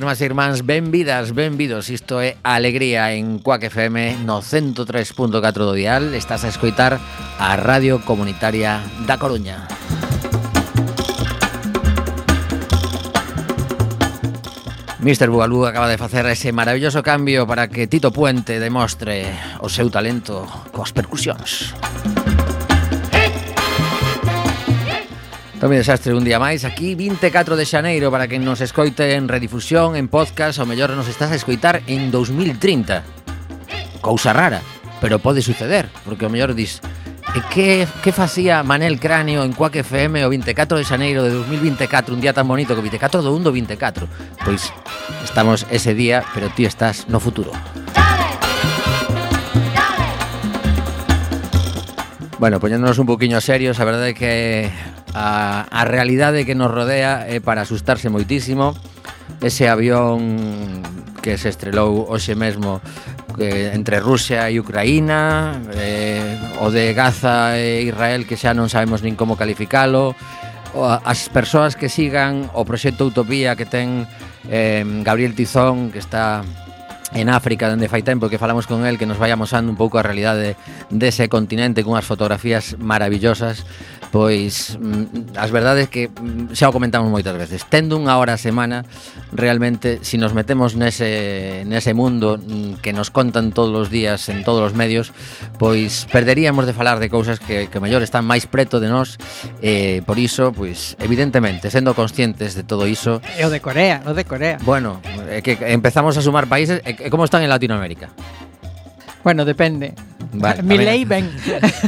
irmás e irmáns, benvidas, benvidos Isto é Alegría en Cuac FM no 103.4 do dial Estás a escoitar a Radio Comunitaria da Coruña Mr. Bugalú acaba de facer ese maravilloso cambio para que Tito Puente demostre o seu talento coas percusións. Música Tome Desastre, un día máis aquí 24 de xaneiro para que nos escoite en redifusión, en podcast Ou mellor nos estás a escoitar en 2030 Cousa rara, pero pode suceder Porque o mellor dis E que, que facía Manel Cráneo en Cuac FM o 24 de xaneiro de 2024 Un día tan bonito que 24 do 1 do 24 Pois estamos ese día, pero ti estás no futuro. Bueno, poñéndonos un poquinho serios, a verdade é que a, a realidade que nos rodea é para asustarse moitísimo. Ese avión que se estrelou hoxe mesmo eh, entre Rusia e Ucraína eh, o de Gaza e Israel que xa non sabemos nin como calificalo. As persoas que sigan o proxecto Utopía que ten eh, Gabriel Tizón que está en África dende fai tempo que falamos con el que nos vai amosando un pouco a realidade dese continente cunhas fotografías maravillosas pois mm, as verdades que mm, xa o comentamos moitas veces tendo unha hora a semana realmente se si nos metemos nese, nese mundo mm, que nos contan todos os días en todos os medios pois perderíamos de falar de cousas que, que mellor están máis preto de nós eh, por iso pois evidentemente sendo conscientes de todo iso e o de Corea o de Corea. Bueno, é que empezamos a sumar países e Eh, e como están en Latinoamérica? Bueno, depende. Vale, Mi lei ben.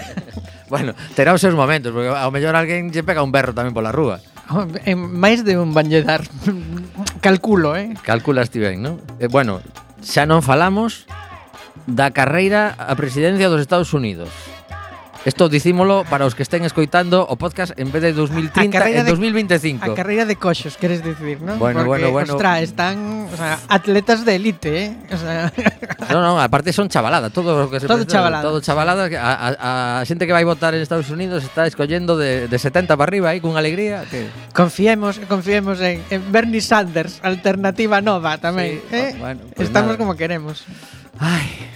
bueno, terá os seus momentos, porque ao mellor alguén lle pega un berro tamén pola rúa. Oh, en máis de un vanlle dar. Calculo, eh? Calculas ti ben, non? Eh, bueno, xa non falamos da carreira á presidencia dos Estados Unidos. Isto dicímolo para os que estén escoitando o podcast en vez de 2030 en 2025. A carreira de coxos, queres dicir, non? Bueno, Porque, bueno, bueno. Ostra, están o sea, atletas de élite, eh? O sea... Non, non, aparte son chavalada, todo o que se Todo chavalada. Todo chavalada, a, a, a xente que vai votar en Estados Unidos está escollendo de, de 70 para arriba aí con alegría que Confiemos, confiemos en, en Bernie Sanders, alternativa nova tamén, sí, eh? Bueno, pues Estamos nada. como queremos. Ai,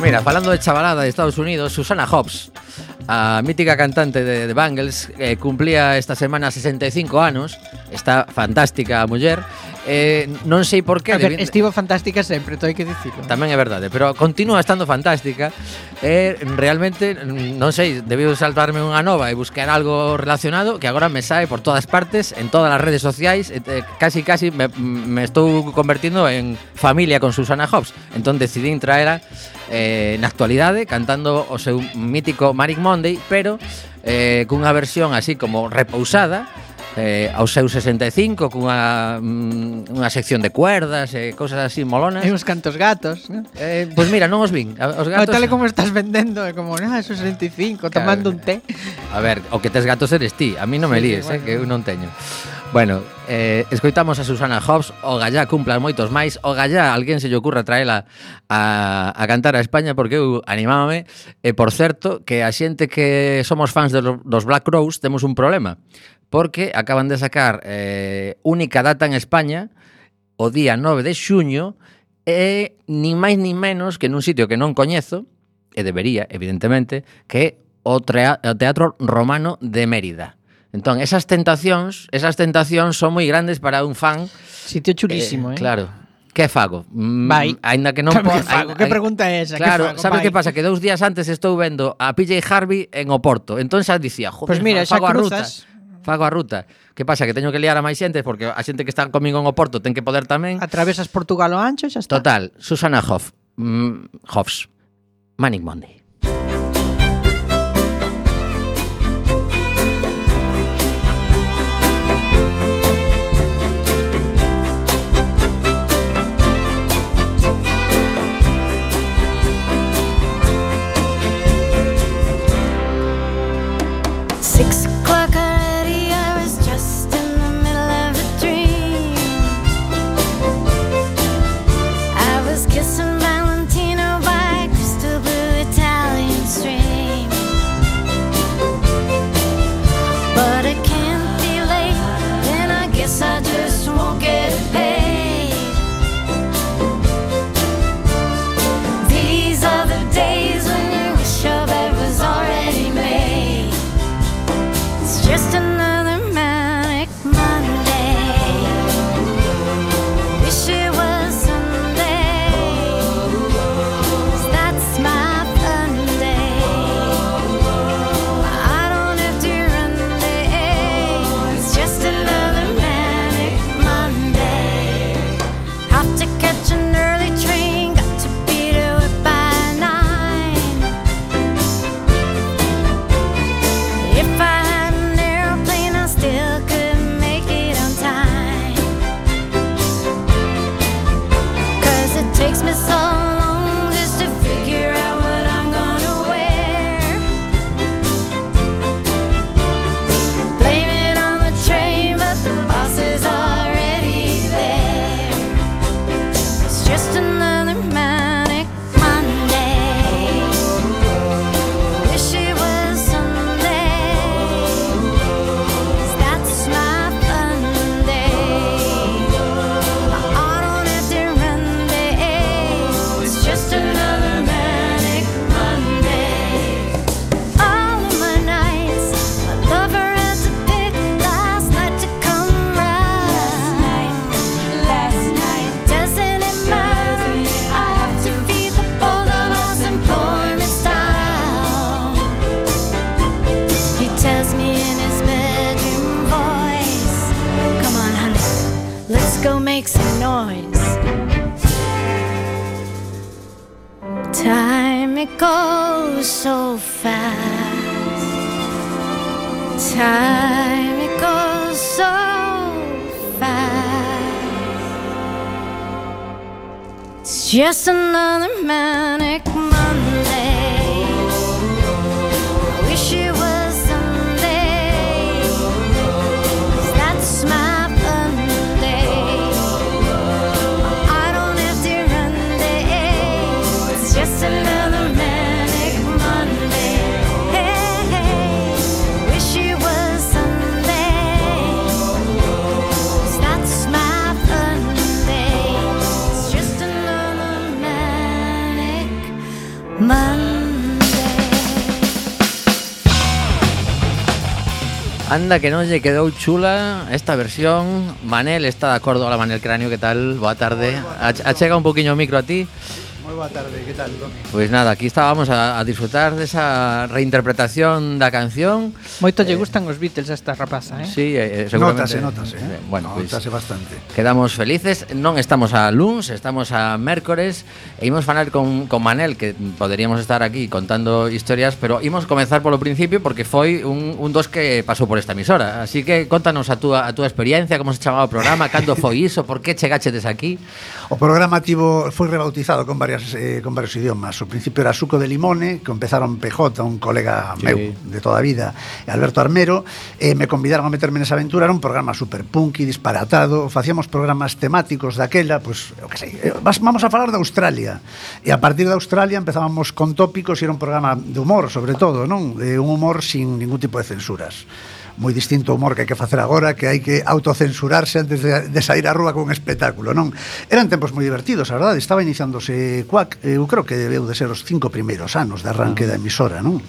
Pues mira, falando de chavalada de Estados Unidos, Susana Hobbs, a mítica cantante de, de Bangles, eh, cumplía esta semana 65 anos, está fantástica a muller, Eh, non sei por qué. A ver, devin... estivo fantástica sempre, to hai que dicirlo. Tamén é verdade, pero continúa estando fantástica. Eh, realmente, non sei, Debido saltarme unha nova e buscar algo relacionado que agora me sae por todas partes, en todas as redes sociais, eh, casi casi me, me estou convertindo en familia con Susana Hobbs. Entón decidín traela eh, na actualidade cantando o seu mítico Manic Monday, pero eh, cunha versión así como repousada, eh, aos seus 65 cunha mm, unha sección de cuerdas e eh, cousas así molonas. E uns cantos gatos, ¿no? Eh, pois pues mira, non os vin. Os gatos. O tal como estás vendendo, é como, ah, esos 65, tomando un té. A ver, o que tes gatos eres ti, a mí non sí, me líes, eh, bueno. eh, que eu non teño. Bueno, eh, escoitamos a Susana Hobbs O gallá cumplan moitos máis O gallá, alguén se lle ocurra traela a, a cantar a España Porque eu animábame E por certo, que a xente que somos fans dos, dos Black Crowes Temos un problema porque acaban de sacar eh, única data en España o día 9 de xuño e nin máis nin menos que nun sitio que non coñezo, e debería, evidentemente, que o, o Teatro Romano de Mérida. Entón, esas tentacións, esas tentacións son moi grandes para un fan. Sitio chulísimo, eh? eh? Claro. Que fago? Mm, vai. Ainda que non que, po, que, fago? Que pregunta é esa? Claro, que fago? sabes Vai. que pasa? Que dous días antes estou vendo a PJ Harvey en Oporto. Entón xa dicía, joder, pues mira, xa fago cruzas, a ruta. Fago a ruta. Que pasa? Que teño que liar a máis xente porque a xente que está comigo en Oporto ten que poder tamén. Atravesas Portugal o ancho e xa está. Total, Susana Hoff. Mm, Hoffs. Manic Monday. Anda que non lle quedou chula esta versión. Manel está de acordo Hola Manel Cráneo, que tal? Boa tarde. Ach- Achega un poquinho o micro a ti Moi boa tarde, que tal? Pois pues nada, aquí estábamos a, a disfrutar desa reinterpretación da canción. Moito lle eh, gustan os Beatles a esta rapaza, eh? Sí, eh, eh seguramente. Notase, notase, eh? eh bueno, pois notase pues, bastante. Quedamos felices, non estamos a luns, estamos a mércores. E imos falar con, con Manel, que poderíamos estar aquí contando historias Pero imos comenzar polo principio porque foi un, un dos que pasou por esta emisora. Así que contanos a túa, a túa experiencia, como se chamaba o programa, cando foi iso, por que chegachedes aquí. O programa tivo, foi rebautizado con varias eh, con varios idiomas. O principio era Suco de Limone, que empezaron PJ, un colega Sí. meu de toda vida, Alberto Armero, e me convidaron a meterme nesa aventura, era un programa super punky, disparatado, facíamos programas temáticos daquela, pois, eu que sei, eh, vamos a falar de Australia. E a partir de Australia empezábamos con tópicos e era un programa de humor, sobre todo, non? De un humor sin ningún tipo de censuras moi distinto humor que hai que facer agora, que hai que autocensurarse antes de, de sair á rúa con espectáculo, non? Eran tempos moi divertidos, a verdade, estaba iniciándose Quack, eu creo que debeu de ser os cinco primeiros anos de arranque da emisora, non?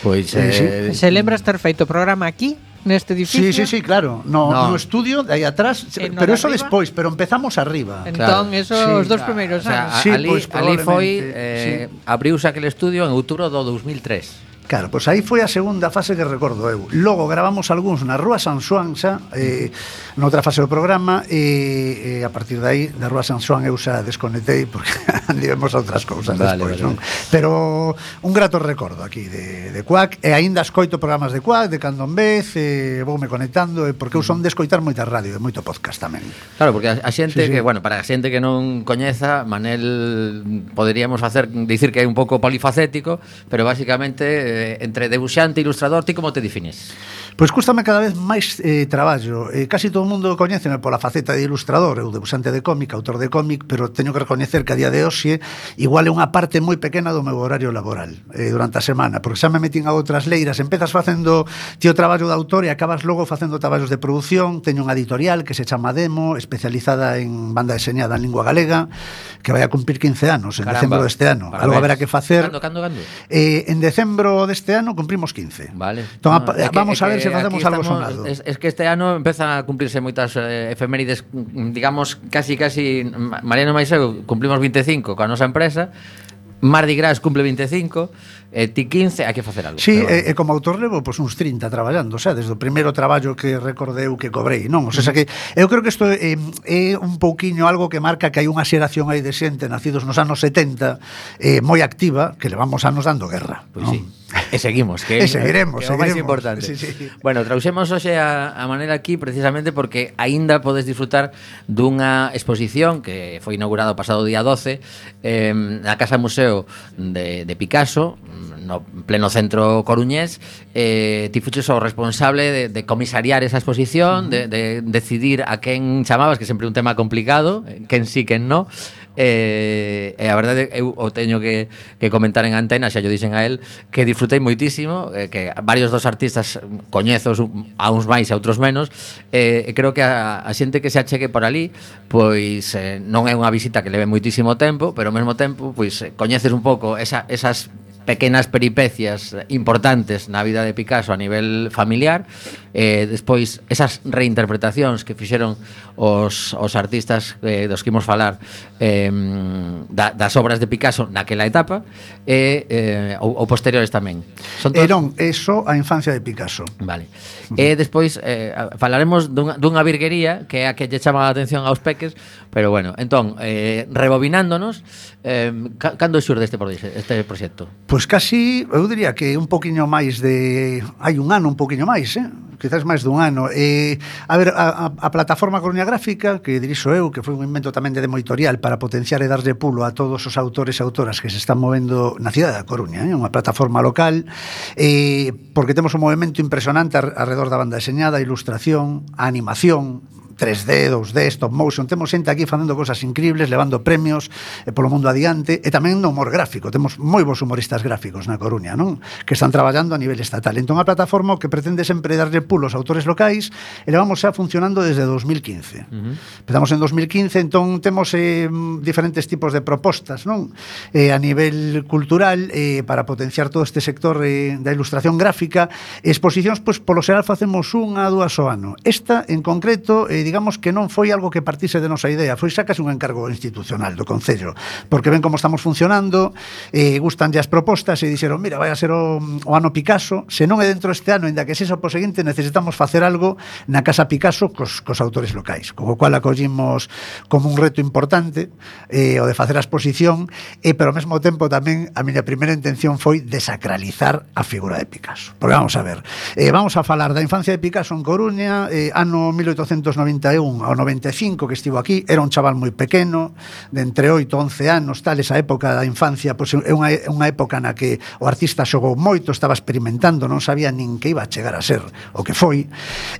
Pois, eh, sí. Eh, Se lembras ter feito o programa aquí? neste edificio. Sí, sí, sí, claro. No, no. no estudio de aí atrás, eh, no pero eso arriba? despois, pero empezamos arriba. Entón, claro. eso sí, os dos primeiros anos. O sea, sí, ali, pues, ali foi eh, sí. abriuse aquel estudio en outubro do 2003. Claro, pois aí foi a segunda fase que recordo eu. Logo gravamos algúns na Rúa San Xoan xa, eh, noutra fase do programa, e eh, a partir de aí, da Rúa San Xoan eu xa desconectei porque andivemos a outras cousas vale, despois, vale. non? Pero un grato recordo aquí de, de Cuac, e aínda escoito programas de Cuac, de Candombez, e eh, voume conectando, eh, porque eu son de escoitar moita radio e moito podcast tamén. Claro, porque a, a xente sí, sí. que, bueno, para a xente que non coñeza, Manel poderíamos facer dicir que é un pouco polifacético, pero basicamente eh, entre debuxante e ilustrador, ti como te defines? Pois custame cada vez máis eh, traballo. Eh, casi todo o mundo coñéceme pola faceta de ilustrador, eu debuxante de cómic, autor de cómic, pero teño que recoñecer que a día de hoxe igual é unha parte moi pequena do meu horario laboral eh, durante a semana, porque xa me metín a outras leiras, empezas facendo tío traballo de autor e acabas logo facendo traballos de produción, teño unha editorial que se chama Demo, especializada en banda deseñada en lingua galega, que vai a cumplir 15 anos en Caramba, decembro deste ano. Algo haberá que facer. Cando, cando, cando? Eh, en decembro deste ano cumprimos 15. Vale. Ah, entón, no, a, vamos que, a ver se facemos algo estamos, sonado. Es, es que este ano empeza a cumplirse moitas eh, efemérides, digamos, casi, casi, Mariano Maiseu, cumplimos 25 coa nosa empresa, Mardi Gras cumple 25, eh, ti 15, hai que facer algo. Sí, e, e como autor levo pois, uns 30 traballando, o sea, desde o primeiro traballo que recordeu que cobrei, non? O sea, que eu creo que isto é, é un pouquiño algo que marca que hai unha xeración aí de xente nacidos nos anos 70 eh, moi activa que levamos anos dando guerra. Pois non? sí. E seguimos, que, e seguiremos, que é o máis importante. Sí, sí. Bueno, trouxemos hoxe a, a manera aquí precisamente porque aínda podes disfrutar dunha exposición que foi inaugurada o pasado día 12 eh, na Casa Museo de, de Picasso, no pleno centro coruñés eh, ti fuches o responsable de, de comisariar esa exposición uh -huh. de, de decidir a quen chamabas que sempre un tema complicado eh, quen sí, quen no eh, e eh, a verdade eu o teño que, que comentar en antena, xa yo dixen a él que disfrutei moitísimo, eh, que varios dos artistas coñezos a uns máis e a outros menos, eh, creo que a, a xente que se achegue por ali pois eh, non é unha visita que leve moitísimo tempo, pero ao mesmo tempo pois eh, coñeces un pouco esa, esas pequenas peripecias importantes na vida de Picasso a nivel familiar eh, despois esas reinterpretacións que fixeron os, os artistas eh, dos que imos falar eh, da, das obras de Picasso naquela etapa e eh, eh, ou, ou posteriores tamén. Son todos... eh, non, a infancia de Picasso. Vale. Uh -huh. E eh, despois eh, falaremos dunha, dunha virguería que é a que lle chama a atención aos peques, pero bueno, entón, eh, rebobinándonos, eh, cando xurde este, este proxecto? Pois pues casi, eu diría que un poquinho máis de... hai un ano un poquinho máis, eh? quizás máis dun ano. E, a ver, a, a, a plataforma Coruña Gráfica, que dirixo eu, que foi un invento tamén de demoitorial para potenciar e darlle pulo a todos os autores e autoras que se están movendo na cidade da Coruña, eh? unha plataforma local, eh, porque temos un movimento impresionante alrededor da banda deseñada, a ilustración, a animación, 3D, 2D, stop motion, temos xente aquí facendo cosas increíbles, levando premios eh, polo mundo adiante, e tamén no humor gráfico, temos moi bons humoristas gráficos na Coruña, non? Que están traballando a nivel estatal. Entón a plataforma que pretende sempre darlle pulo aos autores locais, e levamos xa funcionando desde 2015. Uh -huh. Empezamos en 2015, entón temos eh, diferentes tipos de propostas, non? Eh, a nivel cultural, eh, para potenciar todo este sector eh, da ilustración gráfica, exposicións, pois, polo xeral facemos unha, dúas ao ano. Esta, en concreto, eh, digamos que non foi algo que partise de nosa idea, foi sacas un encargo institucional do Concello, porque ven como estamos funcionando, eh, gustan as propostas e dixeron, mira, vai a ser o, o ano Picasso, se non é dentro este ano, ainda que sexa po seguinte, necesitamos facer algo na Casa Picasso cos, cos autores locais, con o cual acollimos como un reto importante eh, o de facer a exposición, e pero ao mesmo tempo tamén a miña primeira intención foi desacralizar a figura de Picasso. Porque vamos a ver, eh, vamos a falar da infancia de Picasso en Coruña, eh, ano 1890 91 ao 95 que estivo aquí, era un chaval moi pequeno, de entre 8 e 11 anos, tal, esa época da infancia, pois é unha, unha época na que o artista xogou moito, estaba experimentando, non sabía nin que iba a chegar a ser o que foi.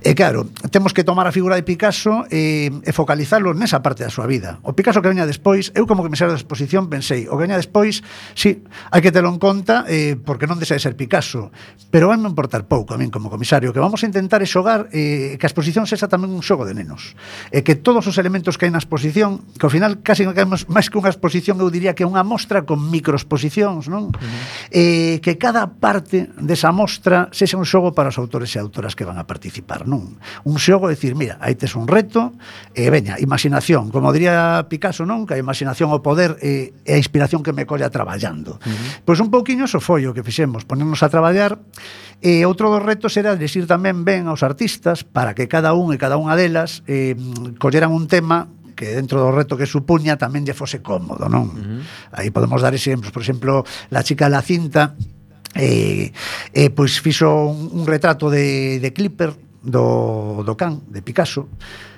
E claro, temos que tomar a figura de Picasso e, e focalizarlo nesa parte da súa vida. O Picasso que veña despois, eu como que me saí da exposición pensei, o que veña despois, sí, hai que telo en conta, eh, porque non deixa de ser Picasso, pero vai me importar pouco a min como comisario, que vamos a intentar xogar eh, que a exposición sexa tamén un xogo de nenos fenómenos. E que todos os elementos que hai na exposición, que ao final casi máis que unha exposición, eu diría que é unha mostra con microexposicións, non? Uh -huh. eh, que cada parte desa mostra sexa un xogo para os autores e autoras que van a participar, non? Un xogo é decir, mira, aí tes un reto, e eh, veña, imaginación, como diría Picasso, non? Que a imaginación o poder eh, e a inspiración que me colla traballando. Uh -huh. Pois un pouquiño eso foi o que fixemos, ponernos a traballar, e eh, outro dos retos era decir tamén ben aos artistas para que cada un e cada unha delas eh, colleran un tema que dentro do reto que supuña tamén lle fose cómodo, non? Uh -huh. Aí podemos dar exemplos, por exemplo, la chica la cinta eh, eh, pois fixo un, un retrato de, de Clipper do, do can, de Picasso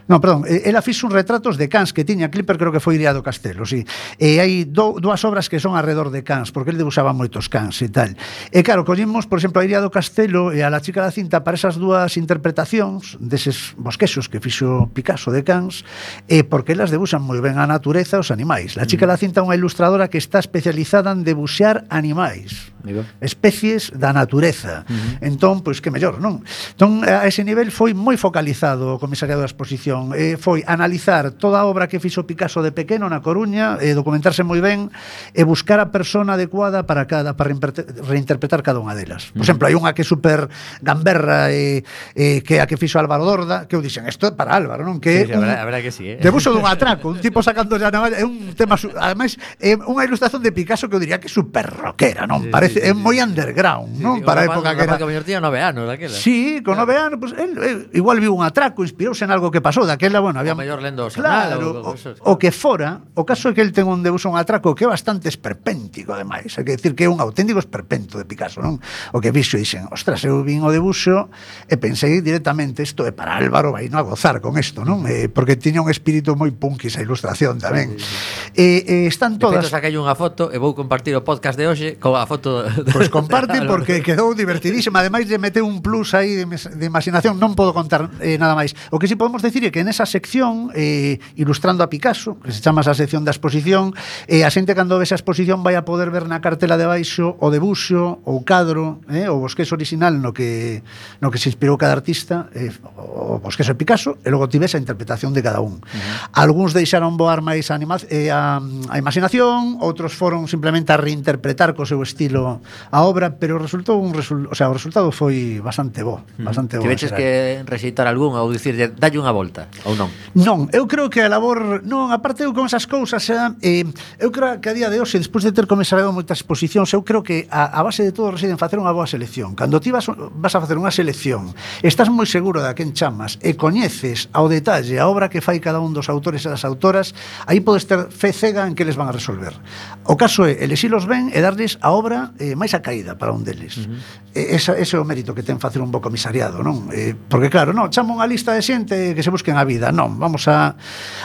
Non, perdón, eh, ela fixo uns retratos de cans que tiña Clipper, creo que foi Iria do Castelo, sí. E hai do, dúas obras que son alrededor de cans, porque ele debuxaba moitos cans e tal. E claro, collimos, por exemplo, a Iria do Castelo e a la chica da cinta para esas dúas interpretacións deses bosquexos que fixo Picasso de cans, e porque elas debuxan moi ben a natureza os animais. La chica mm. da cinta é unha ilustradora que está especializada en debuxar animais Mira. especies da natureza. Uh -huh. Entón, pois que mellor, non? Entón, a ese nivel foi moi focalizado o comisariado da exposición. Eh, foi analizar toda a obra que fixo Picasso de pequeno na Coruña, eh, documentarse moi ben e buscar a persona adecuada para cada para reinterpretar cada unha delas. Por uh -huh. exemplo, hai unha que é super gamberra e eh, que que a que fixo Álvaro Dorda, que eu dixen, isto é para Álvaro, non? Que sí, sí, un, a verdad que sí, eh? Debuxo dun atraco, un tipo sacando a navalla, é un tema, ademais, é unha ilustración de Picasso que eu diría que é super rockera, non? Sí, Parece sí, é moi underground, sí, non? Para a época que era. Que tiña nove anos daquela. Sí, con nove anos, pues, él, él, igual viu un atraco, inspirouse en algo que pasou, daquela, bueno, había... O mellor lendo o claro, o, o, que fora, o caso é que el ten un debuxo un atraco que é bastante esperpéntico, ademais. hai que decir que é un auténtico esperpento de Picasso, non? O que vixo dixen, ostras, eu vin o debuxo e eh, pensei directamente, isto é para Álvaro, vai non a gozar con isto, non? Eh, porque tiña un espírito moi punky esa ilustración tamén. Sí, sí, sí. Eh, eh, están todas... De feito, saquei unha foto e vou compartir o podcast de hoxe con a foto Pois comparte porque quedou divertidísima. Ademais de meter un plus aí de, de imaginación, non podo contar eh, nada máis. O que si sí podemos decir é que nesa sección eh, ilustrando a Picasso, que se chama esa sección da exposición, eh, a xente cando ve esa exposición vai a poder ver na cartela de baixo o debuxo, ou cadro, eh, o bosquexo original no que no que se inspirou cada artista, eh, o bosquexo de Picasso, e logo tivese a interpretación de cada un. Uh -huh. Alguns deixaron voar máis a, anima, eh, a, a imaginación, outros foron simplemente a reinterpretar co seu estilo a obra, pero resultou un resul, o sea, o resultado foi bastante bo, mm. bastante mm. bo. Tiveches que rexeitar algún ou dicirlle dalle unha volta ou non? Non, eu creo que a labor, non, aparte eu con esas cousas, eh, eh eu creo que a día de hoxe, despois de ter comenzado moitas exposicións, eu creo que a, a base de todo reside en facer unha boa selección. Cando ti vas, vas a facer unha selección, estás moi seguro da quen chamas e coñeces ao detalle a obra que fai cada un dos autores e das autoras, aí podes ter fe cega en que les van a resolver. O caso é, elexilos ben e darles a obra eh, máis a caída para un deles. Uh -huh. eh, esa, ese é o mérito que ten facer un bo comisariado, non? Eh, porque claro, non, chama unha lista de xente que se busquen a vida, non, vamos a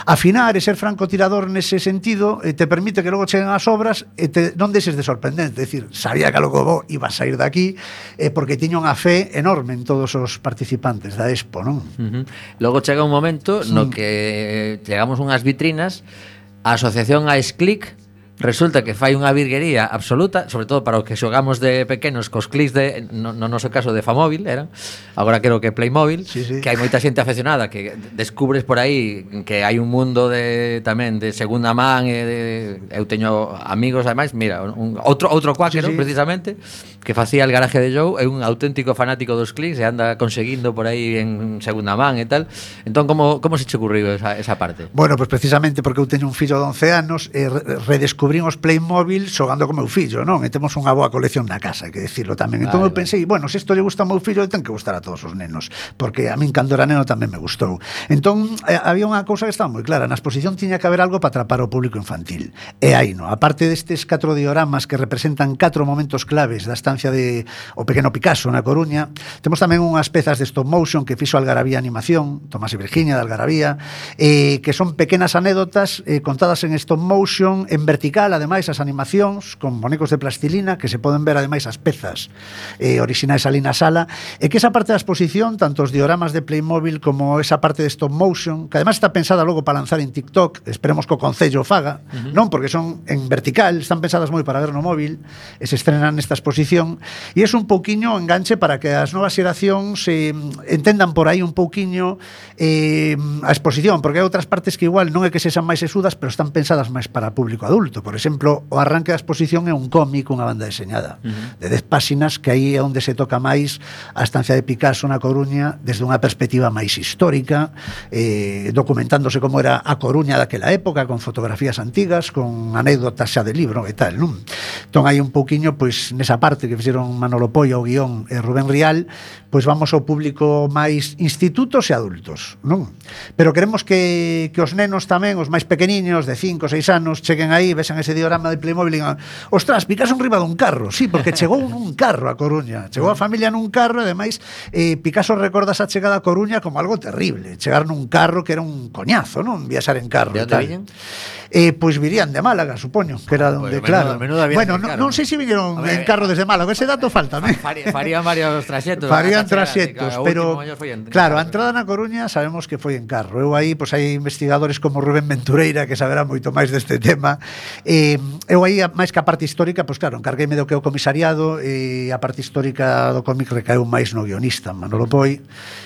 afinar e ser francotirador nese sentido eh, te permite que logo cheguen as obras e te, non deses de sorprendente, é dicir, sabía que logo vos iba a sair de aquí eh, porque tiña unha fe enorme en todos os participantes da Expo, non? Uh -huh. Logo chega un momento sí. no que eh, chegamos unhas vitrinas A asociación Ice Click resulta que fai unha virguería absoluta, sobre todo para os que xogamos de pequenos cos clics de no, no noso caso de Famóvil, era. Agora creo que Playmobil, sí, sí. que hai moita xente aficionada que descubres por aí que hai un mundo de tamén de segunda man e de, eu teño amigos ademais, mira, un, outro outro cuáquero sí, sí. precisamente que facía el garaje de Joe, é un auténtico fanático dos clics e anda conseguindo por aí en segunda man e tal. Entón como como se che ocurriu esa, esa parte? Bueno, pues precisamente porque eu teño un fillo de 11 anos e redescubrí sobrín os Playmobil xogando con meu fillo, non? E temos unha boa colección na casa, hai que decirlo tamén. Vale, entón eu pensei, bueno, se isto lle gusta ao meu fillo, ten que gustar a todos os nenos, porque a min cando era neno tamén me gustou. Entón, eh, había unha cousa que estaba moi clara, na exposición tiña que haber algo para atrapar o público infantil. E aí, no, aparte destes catro dioramas que representan catro momentos claves da estancia de o pequeno Picasso na Coruña, temos tamén unhas pezas de stop motion que fixo Algarabía Animación, Tomás e Virginia de Algarabía, eh, que son pequenas anécdotas eh, contadas en stop motion en vertical ademais, as animacións con bonecos de plastilina que se poden ver, ademais, as pezas eh, orixinais ali na sala e que esa parte da exposición, tanto os dioramas de Playmobil como esa parte de stop motion que ademais está pensada logo para lanzar en TikTok esperemos que o Concello faga uh -huh. non porque son en vertical, están pensadas moi para ver no móvil e se estrenan nesta exposición e é un pouquiño enganche para que as novas xeracións eh, entendan por aí un pouquiño eh, a exposición porque hai outras partes que igual non é que sexan máis esudas pero están pensadas máis para público adulto Por exemplo, o arranque da exposición é un cómic, unha banda deseñada, uh -huh. de 10 páxinas que aí é onde se toca máis a estancia de Picasso na Coruña desde unha perspectiva máis histórica, eh, documentándose como era a Coruña daquela época, con fotografías antigas, con anécdotas xa de libro e tal, non? Entón hai un pouquiño, pois, nesa parte que fixeron Manolo Pollo, o guión e Rubén Rial, pois vamos ao público máis institutos e adultos, non? Pero queremos que, que os nenos tamén, os máis pequeniños, de 5 ou 6 anos, cheguen aí, vexan ese diorama de Playmobil e digan, ostras, Picasso enriba dun carro, sí, porque chegou nun carro a Coruña, chegou a familia nun carro, e ademais, eh, Picasso recorda esa chegada a Coruña como algo terrible, chegar nun carro que era un coñazo, non? Viaxar en carro. De onde viñan? Eh, pois virían de Málaga, supoño, que era ah, donde, pues, claro. Menudo, bueno, non, non sei se viñeron en carro desde Málaga, ese dato falta. Faría, farían varios traxetos. Farían eran traxectos, pero en, claro, a entrada na Coruña sabemos que foi en carro. Eu aí pois hai investigadores como Rubén Ventureira que saberá moito máis deste tema. Eh, eu aí máis que a parte histórica, pois claro, encargueime do que o comisariado e a parte histórica do cómic recaeu máis no guionista, Manolo Poi.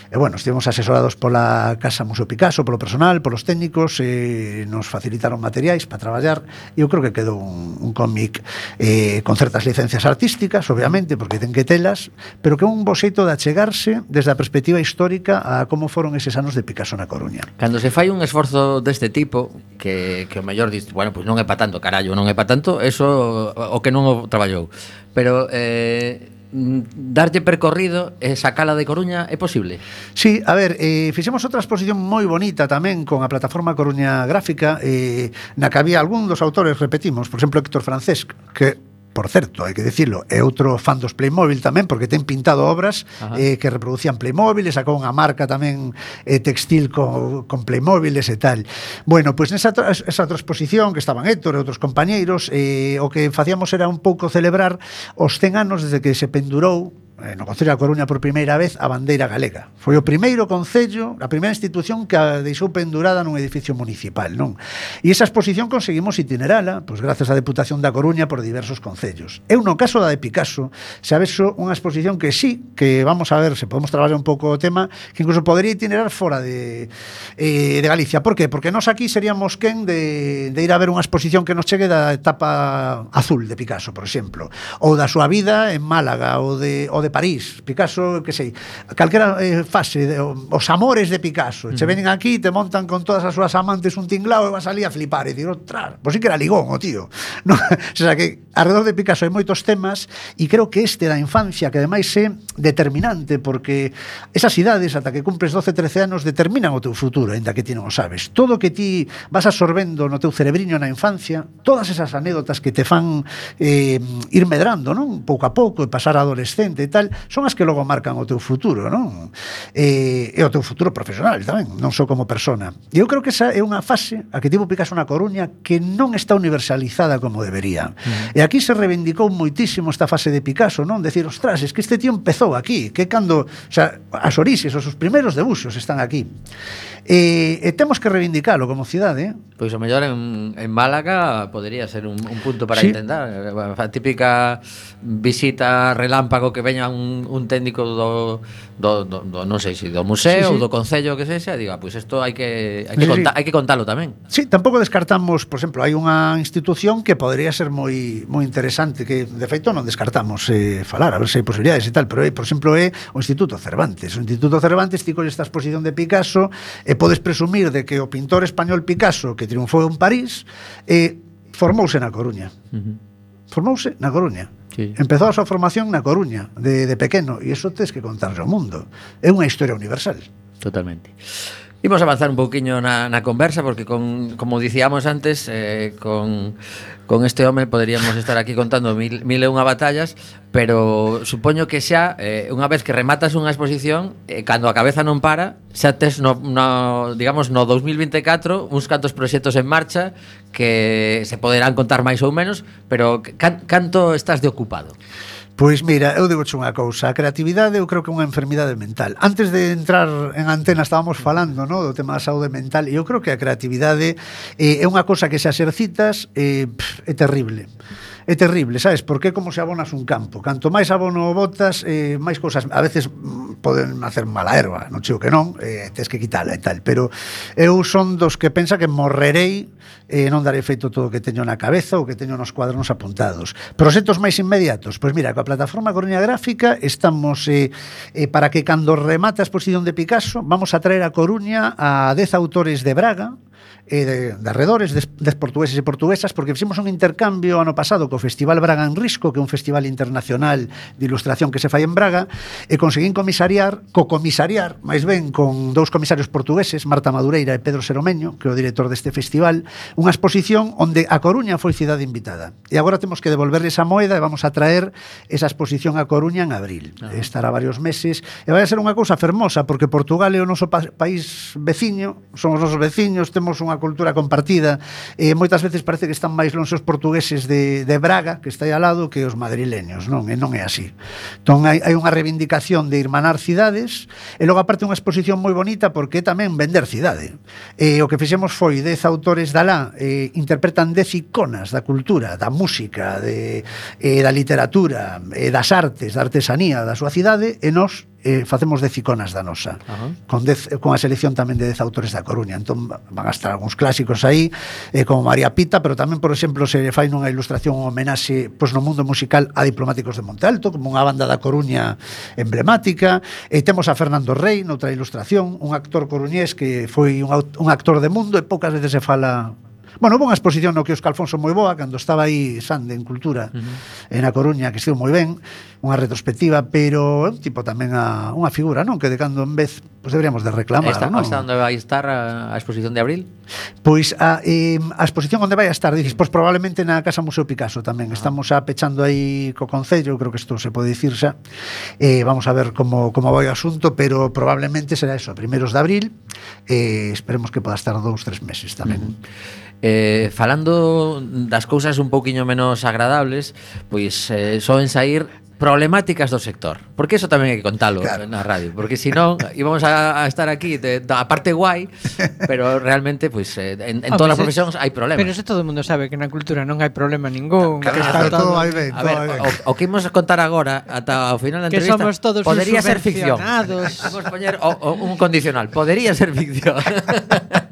E bueno, estivemos asesorados pola Casa Museo Picasso, polo personal, polos técnicos, e nos facilitaron materiais para traballar e eu creo que quedou un, un cómic eh, con certas licencias artísticas, obviamente, porque ten que telas, pero que é un boxeito de achegarse desde a perspectiva histórica a como foron eses anos de Picasso na Coruña. Cando se fai un esforzo deste tipo, que, que o mellor diz, bueno, pois non é pa tanto, carallo, non é pa tanto, eso o que non o traballou. Pero eh, darlle percorrido e sacala de Coruña é posible? Sí, a ver, eh, fixemos outra exposición moi bonita tamén con a plataforma Coruña Gráfica eh, na que había algún dos autores, repetimos, por exemplo, Héctor Francesc, que por certo, hai que dicirlo, é outro fan dos Playmobil tamén, porque ten pintado obras Ajá. eh, que reproducían Playmobil, sacou unha marca tamén eh, textil con, con Playmobiles e tal. Bueno, pois pues nesa tra esa transposición que estaban Héctor e outros compañeiros, eh, o que facíamos era un pouco celebrar os 100 anos desde que se pendurou Eh, no Concello da Coruña por primeira vez a bandeira galega. Foi o primeiro concello, a primeira institución que a deixou pendurada nun edificio municipal, non? E esa exposición conseguimos itinerala, pois grazas á Deputación da Coruña por diversos concellos. Eu no caso da de Picasso, se avexo unha exposición que sí, que vamos a ver se podemos traballar un pouco o tema, que incluso podería itinerar fora de eh, de Galicia. Por que? Porque nós aquí seríamos quen de, de ir a ver unha exposición que nos chegue da etapa azul de Picasso, por exemplo, ou da súa vida en Málaga ou de ou de de París, Picasso, que sei, calquera eh, fase, de, os amores de Picasso, mm. che venen aquí, te montan con todas as súas amantes un tinglao e vas ali a flipar e dir, ostras, pois sí que era ligón o tío. No, o sea, que alrededor de Picasso hai moitos temas e creo que este da infancia, que ademais é determinante, porque esas idades, ata que cumples 12, 13 anos, determinan o teu futuro, ainda que ti non o sabes. Todo que ti vas absorbendo no teu cerebriño na infancia, todas esas anécdotas que te fan eh, ir medrando, non? Pouco a pouco, e pasar a adolescente e tal, son as que logo marcan o teu futuro, non? E, e o teu futuro profesional tamén, non só como persona. E eu creo que esa é unha fase a que tivo Picasso na Coruña que non está universalizada como debería. Mm. E aquí se reivindicou moitísimo esta fase de Picasso, non? Decir, ostras, es que este tío empezou aquí, que cando, o sea, as orixes, os seus primeiros debuxos están aquí. E, e temos que reivindicalo como cidade, eh? Pois o mellor en, en Málaga podería ser un, un punto para sí. intentar A típica visita relámpago que veña un, un técnico do, do, do, do non sei se do museo sí, sí. ou do concello que sexa, diga, ah, pois isto hai que hai que, sí, conta, sí. hai que contalo tamén. Sí, tampouco descartamos, por exemplo, hai unha institución que podría ser moi moi interesante que de feito non descartamos eh, falar, a ver se hai posibilidades e tal, pero eh, por exemplo é eh, o Instituto Cervantes. O Instituto Cervantes ti con esta exposición de Picasso e eh, podes presumir de que o pintor español Picasso que triunfou en París, e formouse na Coruña. Formouse na Coruña. Sí. Empezou a súa formación na Coruña, de, de pequeno, e iso tes que contarle ao mundo. É unha historia universal. Totalmente. Imos avanzar un pouquiño na, na conversa porque con, como dicíamos antes eh, con, con este home poderíamos estar aquí contando mil, mil e unha batallas pero supoño que xa eh, unha vez que rematas unha exposición eh, cando a cabeza non para xa tes no, no, digamos no 2024 uns cantos proxectos en marcha que se poderán contar máis ou menos pero can, canto estás de ocupado? Pois mira, eu digo unha cousa, a creatividade eu creo que é unha enfermidade mental. Antes de entrar en antena estábamos falando no, do tema da saúde mental e eu creo que a creatividade eh, é unha cousa que se exercitas eh, pff, é terrible é terrible, sabes? Porque é como se abonas un campo. Canto máis abono botas, eh, máis cousas... A veces mm, poden hacer mala erva, non chico que non, eh, tes que quitala e tal. Pero eu son dos que pensa que morrerei e eh, non darei feito todo o que teño na cabeza ou que teño nos cuadernos apuntados. Proxectos máis inmediatos. Pois mira, coa plataforma Coruña Gráfica estamos eh, eh, para que cando remata a exposición de Picasso vamos a traer a Coruña a 10 autores de Braga e de, de arredores des, de portugueses e portuguesas porque fixemos un intercambio ano pasado co Festival Braga en Risco que é un festival internacional de ilustración que se fai en Braga e conseguín comisariar co comisariar máis ben con dous comisarios portugueses Marta Madureira e Pedro Seromeño que é o director deste festival unha exposición onde a Coruña foi cidade invitada e agora temos que devolverle esa moeda e vamos a traer esa exposición a Coruña en abril ah. estará varios meses e vai a ser unha cousa fermosa porque Portugal é o noso pa país veciño son os nosos veciños temos unha unha cultura compartida e moitas veces parece que están máis longe os portugueses de, de Braga, que está aí al lado, que os madrileños, non? E non é así. Entón, hai, hai unha reivindicación de irmanar cidades e logo aparte unha exposición moi bonita porque tamén vender cidade. E o que fixemos foi 10 autores da lá eh, interpretan 10 iconas da cultura, da música, de, eh, da literatura, eh, das artes, da artesanía da súa cidade e nós eh, facemos 10 iconas da nosa. Uh -huh. Con dez, eh, con a selección tamén de 10 autores da Coruña. Entón van a estar algúns clásicos aí, eh, como María Pita, pero tamén, por exemplo, se fai nunha ilustración un homenaxe pois no mundo musical a Diplomáticos de Montalto, como unha banda da Coruña emblemática. E temos a Fernando Rey noutra ilustración, un actor coruñés que foi un, un actor de mundo e poucas veces se fala Bueno, houve unha exposición no que Oscar Alfonso moi boa cando estaba aí Sande en Cultura uh -huh. en A Coruña, que estivo moi ben, unha retrospectiva, pero é un tipo tamén a, ah, unha figura, non? Que de cando en vez pues deberíamos de reclamar, Esta, non? Esta onde vai estar a, a exposición de abril? Pois a, eh, a exposición onde vai estar, dices, pois probablemente na Casa Museo Picasso tamén. Ah. Estamos a pechando aí co Concello, creo que isto se pode dicir xa. Eh, vamos a ver como, como vai o asunto, pero probablemente será eso, a primeros de abril. Eh, esperemos que poda estar dous, tres meses tamén. Uh -huh. Eh, falando das cousas un pouquiño menos agradables, pois eh, soen sair problemáticas do sector. Porque eso tamén hai que contalo claro. na radio, porque se non íbamos a, a estar aquí de, da parte guai, pero realmente pues eh, en, en ah, todas pues as profesións hai problemas. Pero se todo o mundo sabe que na cultura non hai problema ningún, claro, que está todo, todo hai ben, a ver, ben. O, o que imos contar agora ata ao final da entrevista que somos todos podería ser ficción. Vamos poñer o, o, un condicional, podería ser ficción.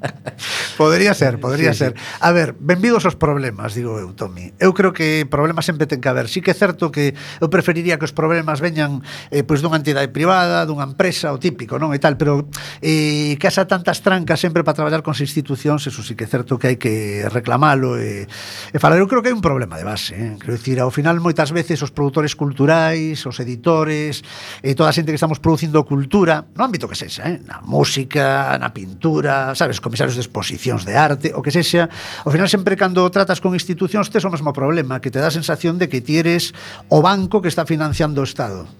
podría ser, podría sí, ser. Sí. A ver, benvidos os problemas, digo eu, Tomi. Eu creo que problemas sempre ten que haber. Sí que é certo que eu preferiría que os problemas veñan eh, pois dunha entidade privada, dunha empresa, o típico, non? E tal, pero eh, que haxa tantas trancas sempre para traballar con institucións, eso sí que é certo que hai que reclamalo e, e falar. Eu creo que hai un problema de base, eh? Quero dicir, ao final moitas veces os produtores culturais, os editores, e toda a xente que estamos producindo cultura, no ámbito que sexa, eh? na música, na pintura, sabes, comisarios de exposicións de arte, o que sexa, ao final sempre cando tratas con institucións tes o mesmo problema, que te dá a sensación de que ti eres o banco que está financiando o Estado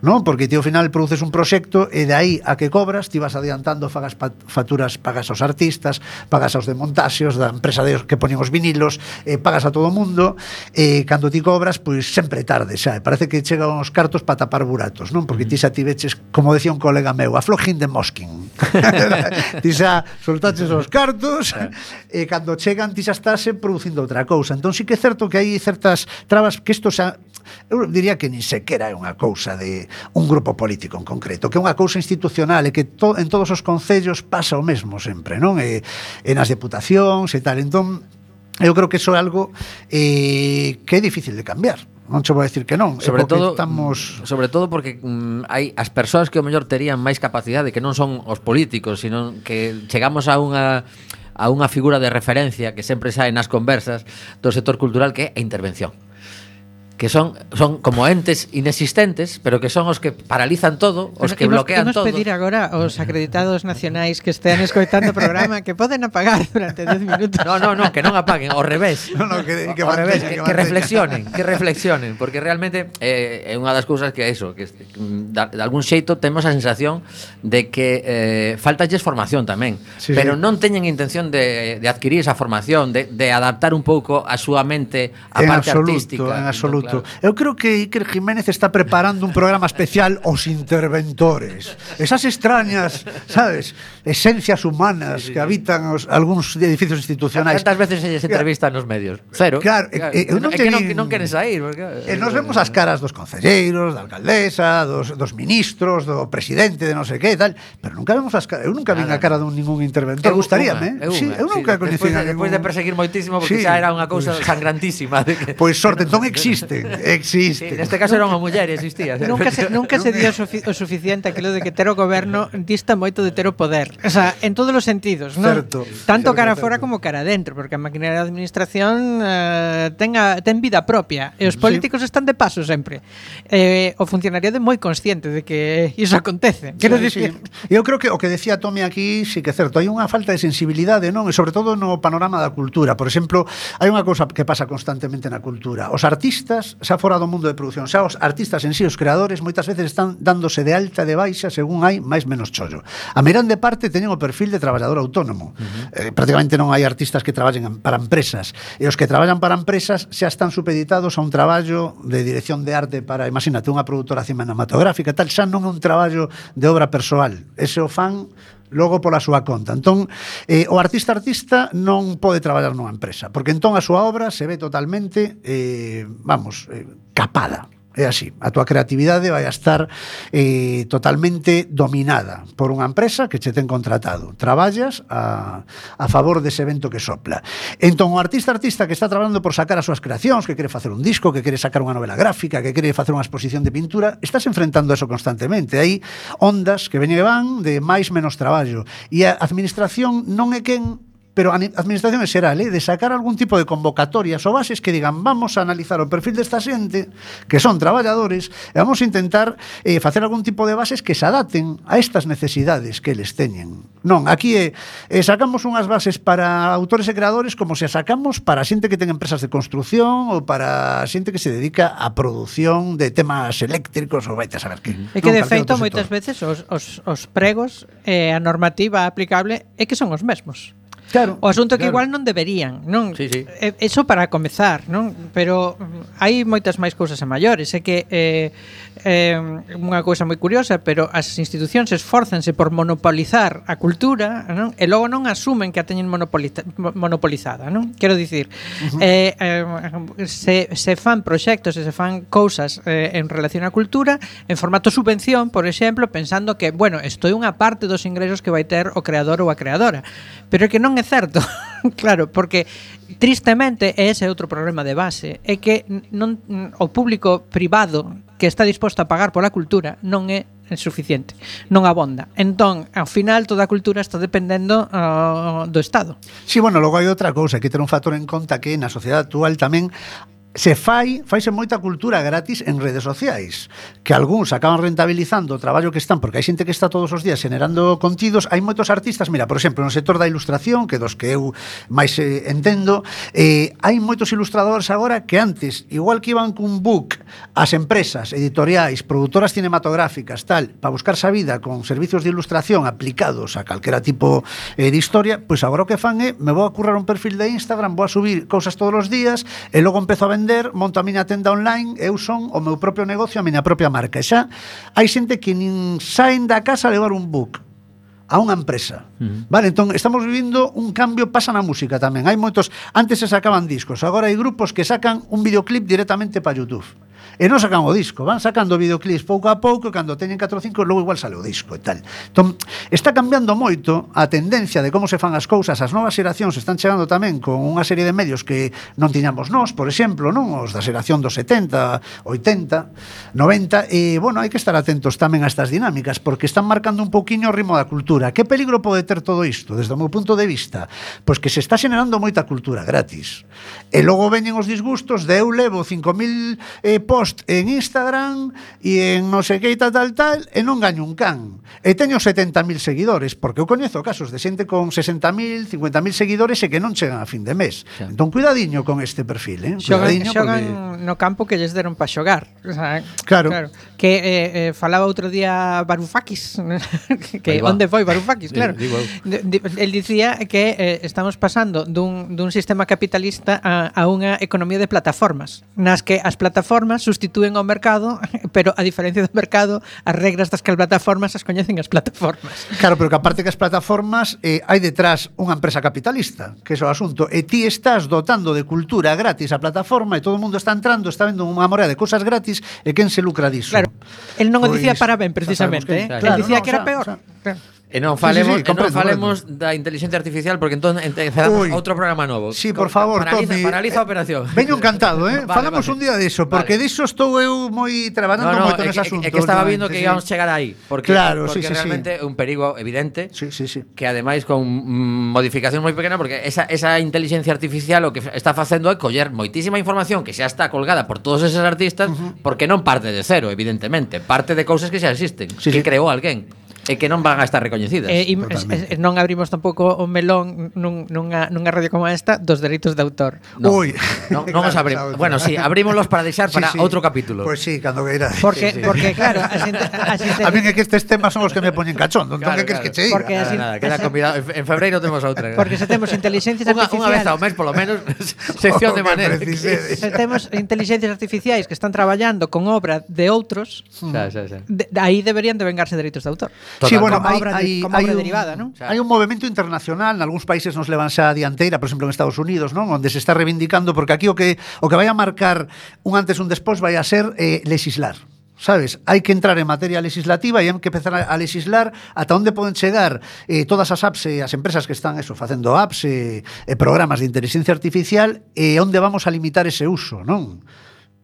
non? Porque ti ao final produces un proxecto e de aí a que cobras ti vas adiantando, fagas facturas, pagas aos artistas, pagas aos demontaxeos da empresa de, que poñen os vinilos, eh, pagas a todo o mundo e cando ti cobras, pois sempre tarde, xa. Parece que chegan os cartos para tapar buratos, non? Porque ti xa ti veches, como decía un colega meu, a flojín de mosquín. ti xa soltaches os cartos eh. e cando chegan ti xa estás eh, producindo outra cousa. Entón sí que é certo que hai certas trabas que isto xa eu diría que nin sequera é unha cousa de un grupo político en concreto, que é unha cousa institucional e que to, en todos os concellos pasa o mesmo sempre, non? E, e nas deputacións e tal. Entón, eu creo que iso é algo eh, que é difícil de cambiar non che vou decir que non, sobre todo estamos mm, sobre todo porque mm, hai as persoas que o mellor terían máis capacidade que non son os políticos, sino que chegamos a unha a unha figura de referencia que sempre sae nas conversas do sector cultural que é a intervención que son son como entes inexistentes, pero que son os que paralizan todo, os que imos, bloquean imos todo. pedir agora aos acreditados nacionais que estean escoitando o programa que poden apagar durante 10 minutos. No, no, no, que non apaguen, ao revés. No, no, que, que, ao revés, que, que, que reflexionen, que reflexionen, porque realmente eh, é unha das cousas que é iso, que, que da, de algún xeito temos a sensación de que eh, faltalles formación tamén, sí, pero sí. non teñen intención de, de adquirir esa formación, de, de adaptar un pouco a súa mente a en parte absoluto, artística. En absoluto, Exacto. Claro. Eu creo que Iker Jiménez está preparando un programa especial Os Interventores. Esas extrañas, sabes? esencias humanas sí, sí, que habitan os, algúns edificios institucionais. Cantas veces se entrevista nos medios? Cero. Claro, claro eh, non, teñen, que non, non queren sair. Porque, eh, nos vemos as caras dos concelleiros, da alcaldesa, dos, dos ministros, do presidente de non sei que tal, pero nunca vemos as caras. Eu nunca Nada. vin a cara dun ningún interventor. Eu gustaríame, eh? Eu, sí, eu nunca sí, coñecín a ningún... Despois de perseguir moitísimo, porque sí, xa era unha cousa pois. sangrantísima. De que... Pois pues, sorte, entón existen, existen. Sí, neste caso era unha muller, existía. nunca se, nunca se dio o suficiente aquilo de que ter o goberno dista moito de ter o poder. O sea, en todos los sentidos, ¿no? Certo, tanto certo, cara certo. fora como cara dentro, porque a maquinaria de administración eh, tenga, ten vida propia e os políticos sí. están de paso sempre. Eh, o funcionariado é moi consciente de que iso acontece. Quero sí, dicir, sí. eu creo que o que decía Tome aquí sí que é certo, hai unha falta de sensibilidade, non? E sobre todo no panorama da cultura. Por exemplo, hai unha cousa que pasa constantemente na cultura. Os artistas, xa fora do mundo de producción, xa os artistas en sí, os creadores, moitas veces están dándose de alta e de baixa según hai máis menos chollo. A merón de parte parte teñen o perfil de traballador autónomo. Uh -huh. eh, prácticamente non hai artistas que traballen para empresas. E os que traballan para empresas xa están supeditados a un traballo de dirección de arte para, imagínate, unha produtora cinematográfica, tal, xa non é un traballo de obra persoal. Ese o fan logo pola súa conta. Entón, eh, o artista artista non pode traballar nunha empresa, porque entón a súa obra se ve totalmente, eh, vamos, eh, capada É así. A túa creatividade vai a estar eh, totalmente dominada por unha empresa que che ten contratado. Traballas a, a favor dese evento que sopla. Entón, o artista artista que está traballando por sacar as súas creacións, que quere facer un disco, que quere sacar unha novela gráfica, que quere facer unha exposición de pintura, estás enfrentando eso constantemente. Hai ondas que veñen e van de máis menos traballo. E a administración non é quen pero a Administración xeral, eh, de sacar algún tipo de convocatorias ou bases que digan vamos a analizar o perfil desta xente, que son traballadores, e vamos a intentar eh, facer algún tipo de bases que se adapten a estas necesidades que eles teñen. Non, aquí eh, eh sacamos unhas bases para autores e creadores como se sacamos para xente que ten empresas de construción ou para xente que se dedica a produción de temas eléctricos ou vaite a saber que. É que de feito moitas veces os, os, os pregos eh, a normativa aplicable é que son os mesmos. Claro. O asunto é que claro. igual non deberían, non? Sí, sí. Eso para comezar, non? Pero hai moitas máis cousas a maiores, é que eh, eh, unha cousa moi curiosa, pero as institucións esforzanse por monopolizar a cultura non? e logo non asumen que a teñen monopoliza monopolizada. Non? Quero dicir, uh -huh. eh, eh, se, se fan proxectos e se fan cousas eh, en relación á cultura en formato subvención, por exemplo, pensando que, bueno, estou unha parte dos ingresos que vai ter o creador ou a creadora. Pero é que non é certo, claro, porque tristemente ese é outro problema de base, é que non, o público privado que está disposto a pagar pola cultura non é suficiente, non abonda. Entón, ao final, toda a cultura está dependendo uh, do Estado. Sí, bueno, logo hai outra cousa que ter un factor en conta que na sociedade actual tamén se fai, faise moita cultura gratis en redes sociais, que algúns acaban rentabilizando o traballo que están, porque hai xente que está todos os días generando contidos, hai moitos artistas, mira, por exemplo, no sector da ilustración, que dos que eu máis eh, entendo, eh, hai moitos ilustradores agora que antes, igual que iban cun book as empresas editoriais, produtoras cinematográficas, tal, para buscarse a vida con servicios de ilustración aplicados a calquera tipo eh, de historia, pois pues agora o que fan é, me vou a currar un perfil de Instagram, vou a subir cousas todos os días, e logo empezo a vender vender, monto a miña tenda online, eu son o meu propio negocio, a miña propia marca. E xa hai xente que nin saen da casa a levar un book a unha empresa. Uh -huh. Vale, entón estamos vivindo un cambio pasa na música tamén. Hai moitos, antes se sacaban discos, agora hai grupos que sacan un videoclip directamente para YouTube. E non sacan o disco, van sacando videoclips pouco a pouco e cando teñen 4 ou 5 logo igual sale o disco e tal. Entón, está cambiando moito a tendencia de como se fan as cousas, as novas xeracións están chegando tamén con unha serie de medios que non tiñamos nós, por exemplo, non os da xeración dos 70, 80, 90 e bueno, hai que estar atentos tamén a estas dinámicas porque están marcando un pouquiño o ritmo da cultura. Que peligro pode ter todo isto desde o meu punto de vista? Pois que se está xenerando moita cultura gratis. E logo veñen os disgustos de eu levo 5000 eh, post en Instagram e en non sei que tal tal tal e non gaño un can. E teño 70.000 seguidores, porque eu coñezo casos de xente con 60.000, 50.000 seguidores e que non chegan a fin de mes. Xa. Entón cuidadiño con este perfil, eh? Xogan, xogan porque... no campo que lles deron para xogar. O sea, claro. claro. Que eh, eh, falaba outro día Varoufakis, que onde foi Varoufakis, claro. Digo. El dicía que eh, estamos pasando dun, dun sistema capitalista a, a unha economía de plataformas, nas que as plataformas substitúen ao mercado, pero a diferencia do mercado, as regras das que as plataformas as coñecen as plataformas. Claro, pero que aparte que as plataformas eh, hai detrás unha empresa capitalista, que é o asunto, e ti estás dotando de cultura gratis a plataforma e todo o mundo está entrando, está vendo unha morea de cousas gratis e quen se lucra diso? Claro, el non o dicía pois, para ben precisamente, eh? Claro, el dicía no, que era o sea, peor. O sea, E non falemos, sí, sí, sí, e non falemos da inteligencia artificial porque entón empezamos Uy, outro programa novo. Sí, por favor, paraliza, Tommy. Paraliza a operación. Eh, veño encantado, eh? vale, Falamos vale. un día diso, porque vale. diso estou eu moi traballando no, no, moito nese asunto. É que estaba vindo que íbamos sí. chegar aí, porque claro, porque sí, sí, realmente é sí. un perigo evidente. Sí, sí, sí. Que ademais con mm, modificación moi pequena porque esa esa inteligencia artificial o que está facendo é coller moitísima información que xa está colgada por todos esos artistas uh -huh. porque non parte de cero, evidentemente, parte de cousas que xa existen, sí, que sí. creou alguén e que non van a estar recoñecidas. Eh, im, non abrimos tampouco o melón nun, nunha, nunha radio como esta dos dereitos de autor. No, Ui. Non, non claro, os abrimos. Bueno, sí, abrímolos para deixar para sí, sí. outro capítulo. Pois pues sí, cando queira. Porque, sí, sí. porque claro, a xente... A, xente... a mí é que estes temas son os que me poñen cachón. Entón, claro, que claro. que che diga? Porque así, nada, queda convidado. En, en febreiro temos outra. Porque se temos inteligencias artificiais... Unha vez ao mes, polo menos, sección de maneira. Se temos inteligencias artificiais que están traballando con obra de outros, xa, xa, xa. De, aí deberían de vengarse dereitos de autor. Sí, bueno, como hai, obra, hai, de, como hai obra un, derivada, ¿no? Hai un movimento internacional, nalgúns países nos levan xa a dianteira, por exemplo, en Estados Unidos, non? Onde se está reivindicando, porque aquí o que, o que vai a marcar un antes un despois vai a ser eh, legislar. Sabes, hai que entrar en materia legislativa e hai que empezar a legislar ata onde poden chegar eh, todas as apps eh, e as empresas que están eso facendo apps e, e programas de inteligencia artificial e onde vamos a limitar ese uso, non?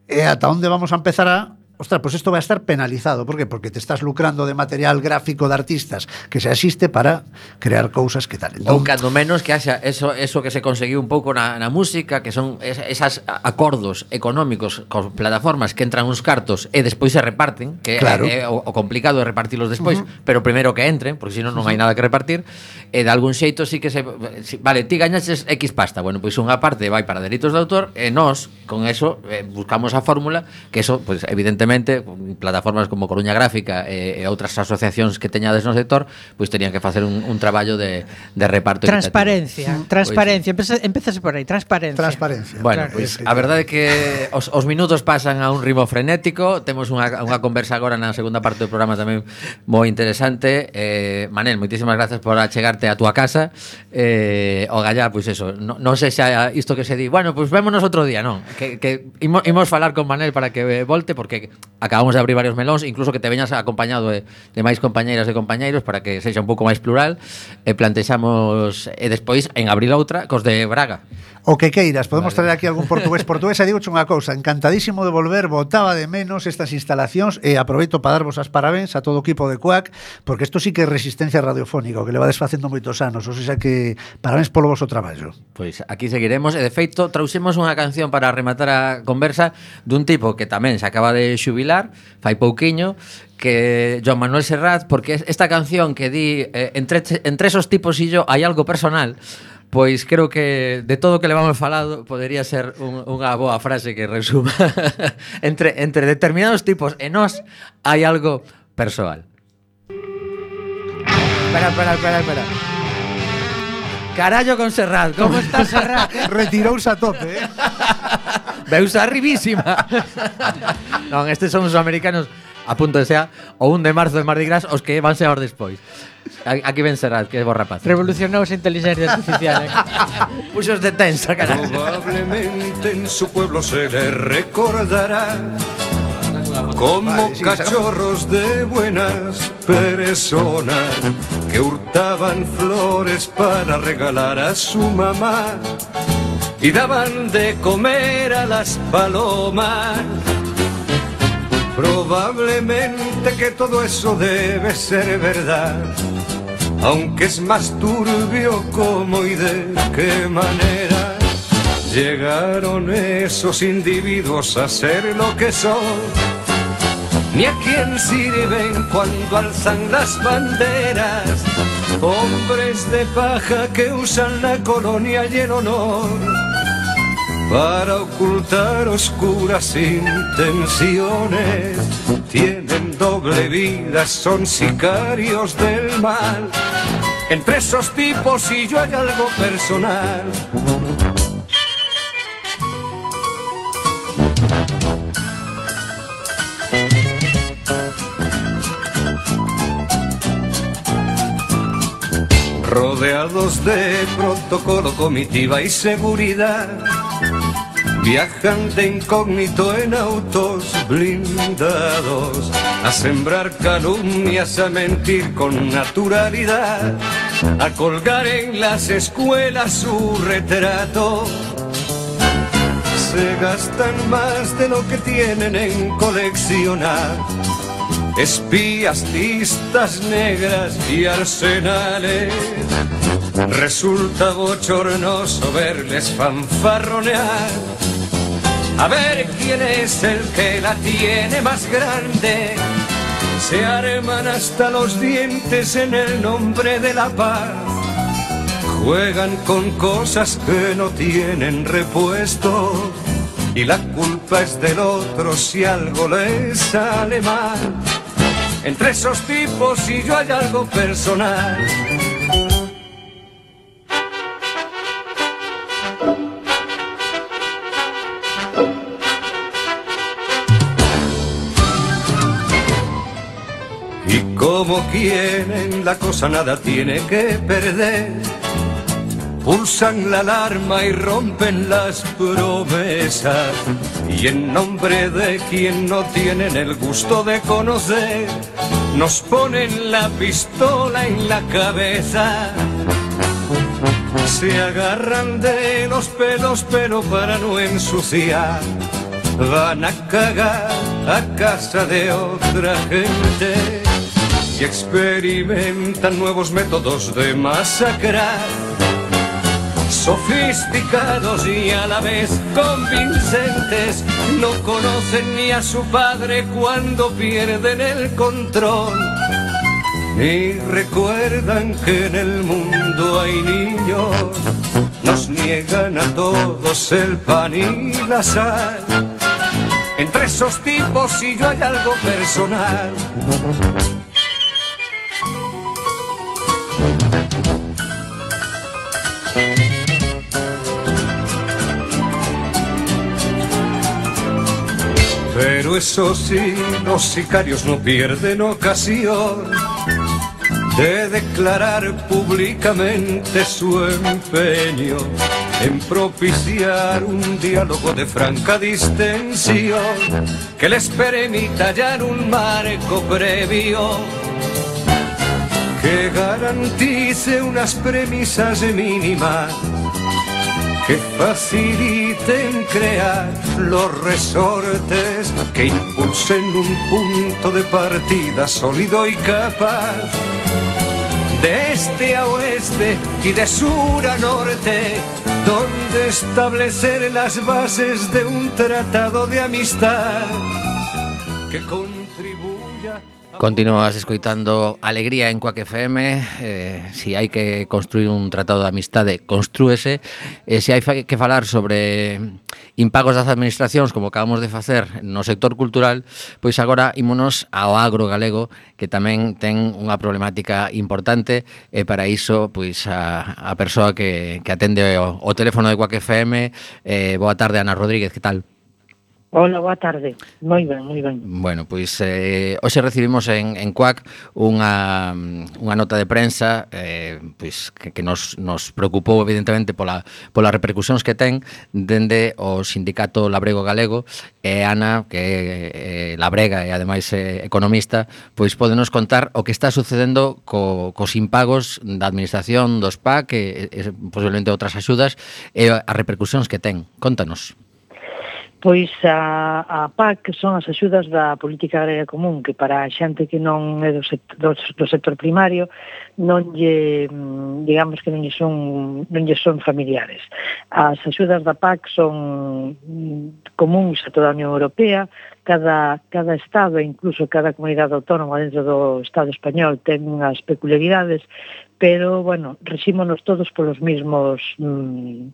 E ata onde vamos a empezar a Ostras, pues esto va a estar penalizado. ¿Por qué? Porque te estás lucrando de material gráfico de artistas que se asiste para crear cousas que tal. Entón, ou cando menos que haxa eso, eso que se conseguiu un pouco na, na música, que son es, esas acordos económicos con plataformas que entran uns cartos e despois se reparten, que claro. é, é o, o complicado é repartirlos despois, uh -huh. pero primeiro que entren, porque senón non hai nada que repartir, e de algún xeito sí que se... Si, vale, ti gañaches X pasta, bueno, pois unha parte vai para delitos de autor, e nós, con eso, eh, buscamos a fórmula, que eso, pues, evidentemente, evidentemente, plataformas como Coruña Gráfica e, e outras asociacións que teñades no sector, pois terían que facer un, un traballo de, de reparto Transparencia, equitativo. transparencia, pois, pues, empezase por aí, transparencia. Transparencia. Bueno, claro. pois a verdade é que os, os minutos pasan a un ritmo frenético, temos unha, unha conversa agora na segunda parte do programa tamén moi interesante. Eh, Manel, moitísimas grazas por achegarte a túa casa. Eh, o Gallá, pois eso, non no sei se isto que se di, bueno, pois vémonos outro día, non? Que, que imos, imos falar con Manel para que eh, volte porque acabamos de abrir varios melóns, incluso que te veñas acompañado de, de máis compañeiras e compañeiros para que sexa un pouco máis plural, e plantexamos e despois en abril outra cos de Braga. O que queiras, podemos vale. traer aquí algún portugués portugués e digo unha cousa, encantadísimo de volver, botaba de menos estas instalacións e aproveito para darvos as parabéns a todo o equipo de CUAC, porque isto sí que é resistencia radiofónica, que levades facendo moitos anos, ou seja que parabéns polo voso traballo. Pois aquí seguiremos, e de feito trouxemos unha canción para rematar a conversa dun tipo que tamén se acaba de xubilar, fai pouquiño, que Joan Manuel Serrat, porque esta canción que di eh, entre, entre esos tipos e yo hai algo personal, pois creo que de todo o que levamos falado podería ser un, unha boa frase que resuma entre, entre determinados tipos e nós hai algo persoal. Espera, espera, espera, espera. Carallo con Serrat, como está Serrat? Retirouse a tope, eh? Veus arribísima. non, estes son os americanos a punto de sea o 1 de marzo de Mardi Gras os que van ser despois. Aquí ven Serrat, que é bo rapaz. Revolucionou esa inteligencia artificial. Eh? Puxos de tensa, caralho. Probablemente en su pueblo se le recordará como cachorros de buenas personas que hurtaban flores para regalar a su mamá y daban de comer a las palomas. Probablemente que todo eso debe ser verdad, aunque es más turbio cómo y de qué manera llegaron esos individuos a ser lo que son, ni a quién sirven cuando alzan las banderas, hombres de paja que usan la colonia y el honor para ocultar oscuras intenciones. Tienen doble vida, son sicarios del mal. Entre esos tipos y yo hay algo personal. Rodeados de protocolo, comitiva y seguridad. Viajan de incógnito en autos blindados a sembrar calumnias, a mentir con naturalidad, a colgar en las escuelas su retrato. Se gastan más de lo que tienen en coleccionar. Espías, listas negras y arsenales. Resulta bochornoso verles fanfarronear. A ver quién es el que la tiene más grande. Se arman hasta los dientes en el nombre de la paz. Juegan con cosas que no tienen repuesto. Y la culpa es del otro si algo les sale mal. Entre esos tipos y yo hay algo personal. Como quieren la cosa nada tiene que perder. Pulsan la alarma y rompen las promesas. Y en nombre de quien no tienen el gusto de conocer, nos ponen la pistola en la cabeza. Se agarran de los pelos pero para no ensuciar van a cagar a casa de otra gente y experimentan nuevos métodos de masacrar, sofisticados y a la vez convincentes. No conocen ni a su padre cuando pierden el control. Ni recuerdan que en el mundo hay niños, nos niegan a todos el pan y la sal. Entre esos tipos y yo hay algo personal. Eso los sicarios no pierden ocasión de declarar públicamente su empeño en propiciar un diálogo de franca distensión que les permita hallar un marco previo que garantice unas premisas mínimas que faciliten crear los resortes que impulsen un punto de partida sólido y capaz de este a oeste y de sur a norte, donde establecer las bases de un tratado de amistad que contribuya Continúas escoitando Alegría en Cuac FM eh, Si hai que construir un tratado de amistade, construese eh, Se hai que falar sobre impagos das administracións Como acabamos de facer no sector cultural Pois agora ímonos ao agro galego Que tamén ten unha problemática importante E para iso, pois a, a persoa que, que atende o, o teléfono de Cuac FM eh, Boa tarde, Ana Rodríguez, que tal? Hola, boa tarde. Moi ben, moi ben. Bueno, pois eh, hoxe recibimos en, en CUAC unha, unha nota de prensa eh, pois, que, que nos, nos preocupou evidentemente pola, pola repercusións que ten dende o Sindicato Labrego Galego e Ana, que é eh, labrega e ademais eh, economista, pois podenos contar o que está sucedendo co, cos impagos da Administración, dos PAC e, e posiblemente outras axudas e as repercusións que ten. Contanos. Pois a, a PAC son as axudas da política agraria común, que para a xente que non é do sector, do, do sector primario non lle, digamos que non lle son, non lle son familiares. As axudas da PAC son comuns a toda a Unión Europea, cada, cada Estado e incluso cada comunidade autónoma dentro do Estado español ten unhas peculiaridades, pero, bueno, rexímonos todos polos mismos mm,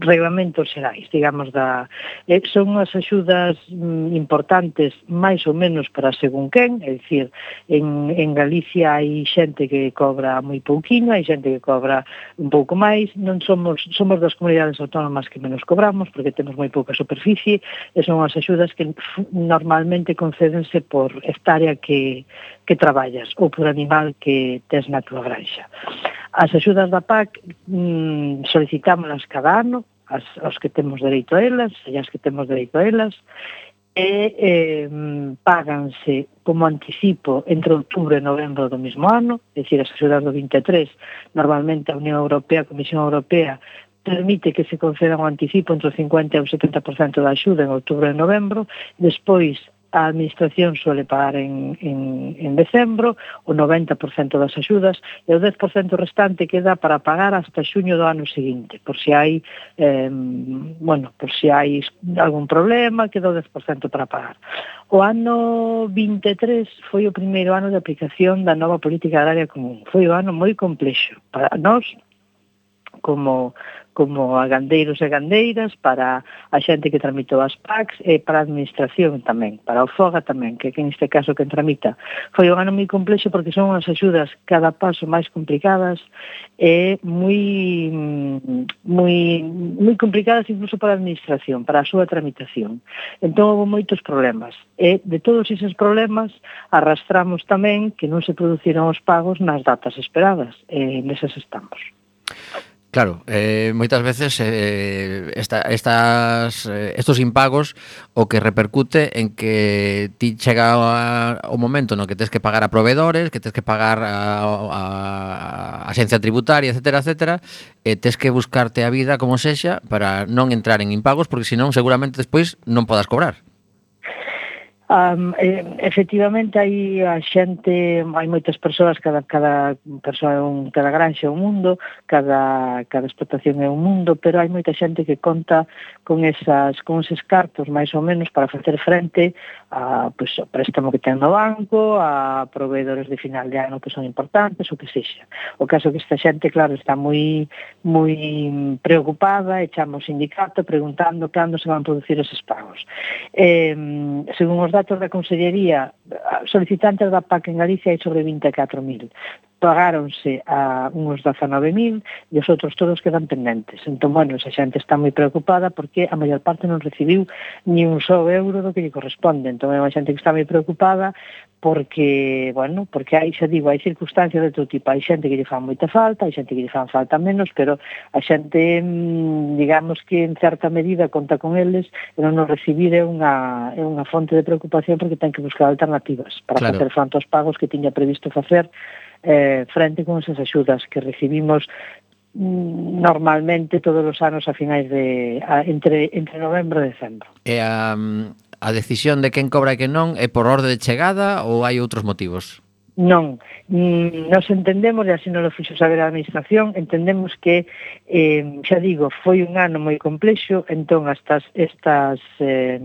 reglamentos xerais, digamos, da, eh, son as axudas mm, importantes máis ou menos para según quen, é dicir, en, en Galicia hai xente que cobra moi pouquiño, hai xente que cobra un pouco máis, non somos, somos das comunidades autónomas que menos cobramos, porque temos moi pouca superficie, e son as axudas que normalmente concédense por hectárea que, que traballas ou por animal que tes na tua granxa. As axudas da PAC mm, solicitámolas cada ano, as, os que temos dereito a elas e as que temos dereito a elas, e eh, páganse como anticipo entre outubro e novembro do mesmo ano, é dicir, as axudas do 23, normalmente a Unión Europea, a Comisión Europea, permite que se conceda un anticipo entre o 50 e o 70% da axuda en outubro e novembro, despois a administración suele pagar en, en, en decembro o 90% das axudas e o 10% restante queda para pagar hasta xuño do ano seguinte, por si hai eh, bueno, por si hai algún problema, queda o 10% para pagar. O ano 23 foi o primeiro ano de aplicación da nova política agraria común. Foi o ano moi complexo para nós, como como a gandeiros e gandeiras, para a xente que tramitou as PACs e para a administración tamén, para o FOGA tamén, que, que neste caso que tramita. Foi un ano moi complexo porque son as axudas cada paso máis complicadas e moi moi moi complicadas incluso para a administración, para a súa tramitación. Entón houve moitos problemas e de todos esos problemas arrastramos tamén que non se produciron os pagos nas datas esperadas, e nesas estamos. Claro, eh, moitas veces eh, esta, estas, eh, estos impagos o que repercute en que ti chega a, o momento no que tens que pagar a proveedores, que tens que pagar a, a, a xencia tributaria, etcétera, etcétera, e tens que buscarte a vida como sexa para non entrar en impagos porque senón seguramente despois non podas cobrar. Um, efectivamente hai a xente, hai moitas persoas, cada cada persoa é un cada granxa é un mundo, cada cada explotación é un mundo, pero hai moita xente que conta con esas con eses cartos máis ou menos para facer frente a pois o préstamo que ten no banco, a proveedores de final de ano que son importantes, o que sexa. O caso que esta xente, claro, está moi moi preocupada, echamos sindicato preguntando cando se van producir eses pagos. Eh, según os datos da Consellería, solicitantes da PAC en Galicia hai sobre 24.000. Pagáronse a uns 19.000 e os outros todos quedan pendentes. Entón, bueno, esa xente está moi preocupada porque a maior parte non recibiu ni un só euro do que lle corresponde. Entón, é unha xente que está moi preocupada porque, bueno, porque hai, xa digo, hai circunstancias de todo tipo, hai xente que lle fan moita falta, hai xente que lle fan falta menos, pero a xente, mm, digamos que en certa medida conta con eles, e non nos recibir é unha, é unha fonte de preocupación porque ten que buscar alternativas para claro. facer fronte aos pagos que tiña previsto facer eh, frente con esas axudas que recibimos mm, normalmente todos os anos a finais de a, entre entre novembro e decembro. E a, mm, a decisión de quen cobra e quen non é por orde de chegada ou hai outros motivos? Non, mm, nos entendemos, e así non lo fixo saber a Administración, entendemos que, eh, xa digo, foi un ano moi complexo, entón estas, estas eh,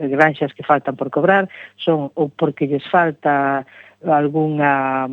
granxas que faltan por cobrar son ou porque lles falta algunha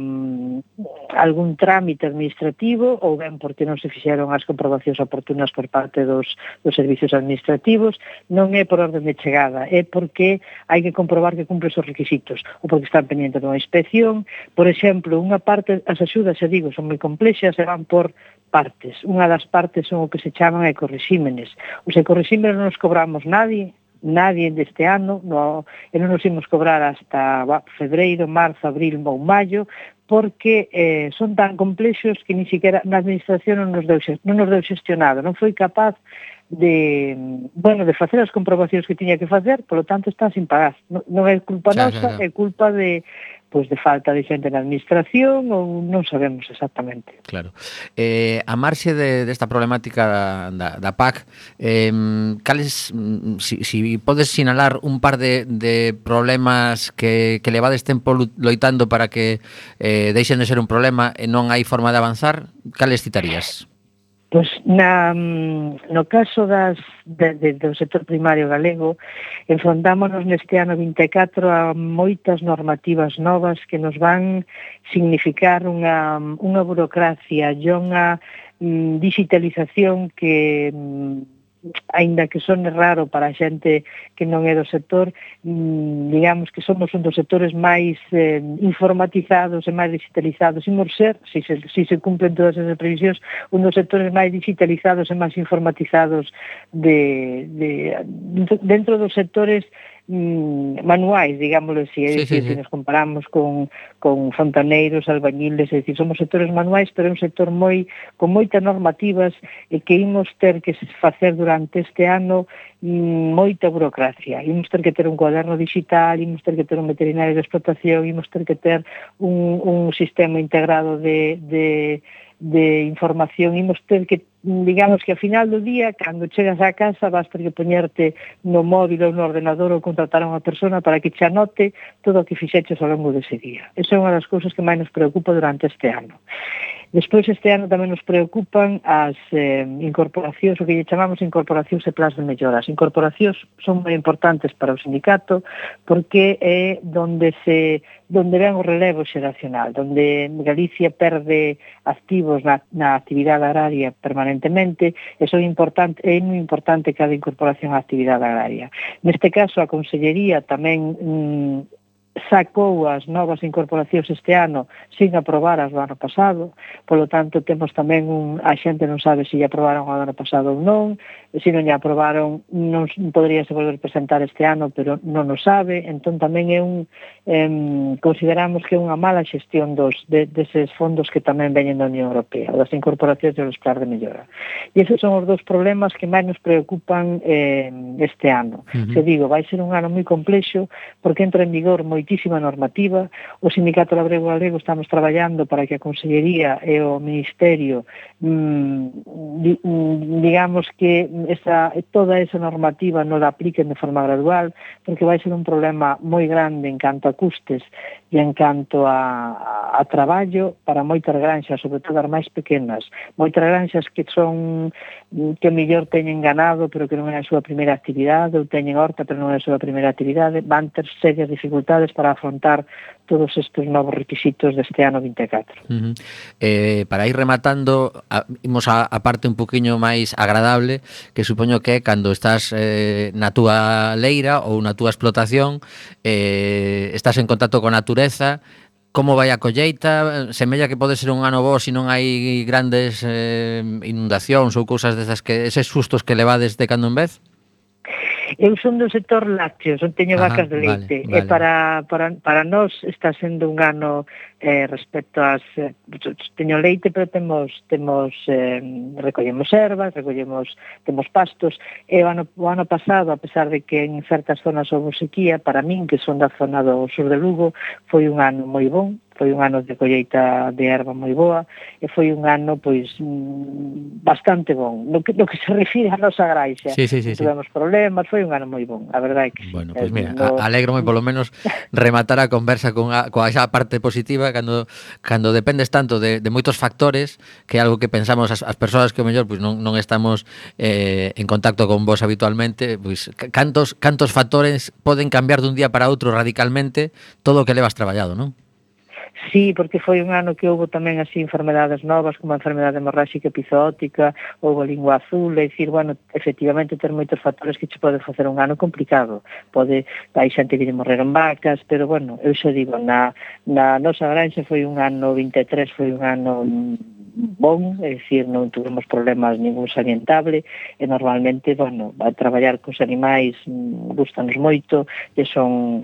algún trámite administrativo ou ben porque non se fixeron as comprobacións oportunas por parte dos, dos servicios administrativos, non é por orden de chegada, é porque hai que comprobar que cumpre os requisitos ou porque están pendientes dunha inspección. Por exemplo, unha parte, as axudas, xa digo, son moi complexas e van por partes. Unha das partes son o que se chaman ecorregímenes. Os ecorregímenes non os cobramos nadie, nadie deste ano, no, e non nos imos cobrar hasta va, febreiro, marzo, abril ou maio, porque eh, son tan complexos que ni siquiera na administración non nos deu, non nos deu xestionado, non foi capaz de, bueno, de facer as comprobacións que tiña que facer, polo tanto está sin pagar. Non, non é culpa xa, nosa, xa. é culpa de pois de falta de xente na administración ou non sabemos exactamente. Claro. Eh, a marxe de, desta problemática da, da, da PAC, eh, cales, mm, si, si podes sinalar un par de, de problemas que, que levades tempo loitando para que eh, deixen de ser un problema e non hai forma de avanzar, cales citarías? Pois na, mm, no caso das, de, de, do sector primario galego, enfrontámonos neste ano 24 a moitas normativas novas que nos van significar unha, mm, unha burocracia e unha mm, digitalización que aínda que son raro para a xente que non é do sector, mm, digamos que somos un dos sectores máis eh, informatizados e máis digitalizados. Imos ser, se, se, se se cumplen todas esas previsións, un dos sectores máis digitalizados e máis informatizados de, de, dentro dos sectores mm, manuais, digámoslo así, é sí, dicir, sí, sí. se nos comparamos con, con fontaneiros, albañiles, é dicir, somos sectores manuais, pero é un sector moi con moitas normativas e que imos ter que facer durante este ano mm, moita burocracia. Imos ter que ter un cuaderno digital, imos ter que ter un veterinario de explotación, imos ter que ter un, un sistema integrado de, de de información imos ter que digamos que ao final do día cando chegas á casa vas ter que poñerte no móvil ou no ordenador ou contratar a unha persona para que che anote todo o que fixeches ao longo dese día. Esa é unha das cousas que máis nos preocupa durante este ano. Despois este ano tamén nos preocupan as eh, incorporacións, o que lle chamamos incorporacións e plans de mellora. As incorporacións son moi importantes para o sindicato porque é donde se donde ven o relevo xeracional, donde Galicia perde activos na, na actividade agraria permanentemente, e son importante, é moi importante cada incorporación á actividade agraria. Neste caso, a Consellería tamén mm, sacou as novas incorporacións este ano sin aprobar as do ano pasado, polo tanto temos tamén un, a xente non sabe se lle aprobaron o ano pasado ou non, se non lle aprobaron non poderíase volver presentar este ano, pero non o sabe, entón tamén é un em, consideramos que é unha mala xestión dos de, deses fondos que tamén veñen da Unión Europea, das incorporacións dos plan de mellora. E esos son os dous problemas que máis nos preocupan eh, este ano. Uh -huh. Se digo, vai ser un ano moi complexo porque entra en vigor moitísima normativa, o Sindicato Labrego Galego estamos traballando para que a Consellería e o Ministerio mm, mm digamos que esa, toda esa normativa non la apliquen de forma gradual, porque vai ser un problema moi grande en canto a custes e en canto a, a, a traballo para moitas granxas, sobre todo as máis pequenas, moitas granxas que son mm, que mellor teñen ganado, pero que non é a súa primeira actividade, ou teñen horta, pero non é a súa primeira actividade, van ter serias dificultades para afrontar todos estes novos requisitos deste ano 24. Uh -huh. eh, para ir rematando, a, imos a, a parte un poquinho máis agradable, que supoño que é cando estás eh, na túa leira ou na túa explotación, eh, estás en contacto con a natureza, como vai a colleita, semella que pode ser un ano bo se non hai grandes eh, inundacións ou cousas desas que eses sustos que levades de cando en vez? Eu son do sector lácteo, son teño Ajá, vacas de leite, vale, vale. e para, para, para nós está sendo un ano eh, respecto ás... Eh, teño leite, pero temos, temos eh, recollemos ervas, recollemos, temos pastos, e o ano, o ano pasado, a pesar de que en certas zonas houve sequía, para min, que son da zona do sur de Lugo, foi un ano moi bon, foi un ano de colleita de erva moi boa e foi un ano pois mm, bastante bon no que, no que se refire a nosa graixa sí, sí, sí, tuvemos sí. problemas foi un ano moi bon a verdade é que bueno, pois pues mira, no... alegro moi polo menos rematar a conversa con a, coa esa parte positiva cando cando dependes tanto de, de moitos factores que é algo que pensamos as, as persoas que o mellor pois non, non estamos eh, en contacto con vos habitualmente pois cantos cantos factores poden cambiar dun día para outro radicalmente todo o que levas traballado non? Sí, porque foi un ano que houve tamén así enfermedades novas, como a enfermedade hemorráxica epizótica, houve a lingua azul, é dicir, bueno, efectivamente ter moitos factores que che pode facer un ano complicado. Pode, hai xente que morrer en vacas, pero bueno, eu xa digo, na, na nosa granxa foi un ano 23, foi un ano bon, é dicir, non tuvemos problemas ningún salientable, e normalmente, bueno, a traballar cos animais mm, gustanos moito, e son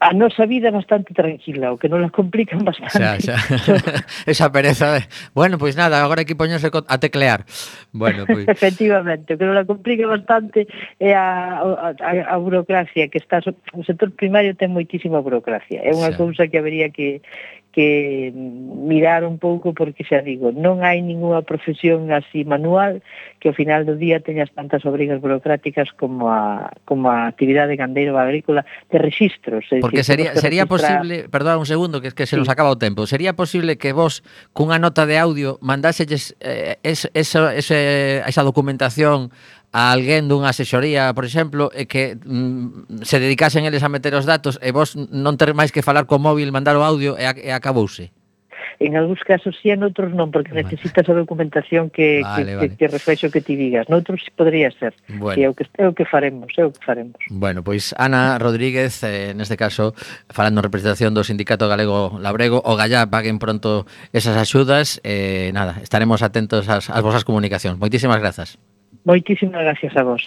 a nosa vida bastante tranquila, o que non la complican bastante. Xa, xa. Esa pereza. De... Bueno, pois pues nada, agora aquí poñerse a teclear. Bueno, pois... Pues... Efectivamente, o que non la complica bastante é a, a, a burocracia que está... O sector primario ten moitísima burocracia. É unha xa. cousa que habería que, que mirar un pouco porque xa digo, non hai ningunha profesión así manual que ao final do día teñas tantas obrigas burocráticas como a como a actividade gandeiro agrícola de registros, é Porque dicir, sería sería registrar... posible, perdón un segundo que, que se sí. nos acaba o tempo. Sería posible que vos cunha nota de audio mandáselles eh, es, esa, esa, esa documentación a alguén dunha asesoría, por exemplo, e que mm, se dedicasen eles a meter os datos e vos non ter máis que falar co móvil, mandar o audio e, a, e acabouse. En algúns casos sí, en outros non, porque vale. necesitas a documentación que, vale, que, vale. que, que reflexo que ti digas. Noutros sí podría ser. Bueno. Sí, é o que, é o que faremos, é o que faremos. Bueno, pois Ana Rodríguez, eh, neste caso, falando en representación do Sindicato Galego Labrego, o Gallá paguen pronto esas axudas. Eh, nada, estaremos atentos ás, ás vosas comunicacións. Moitísimas grazas. Moitísimas gracias a vos.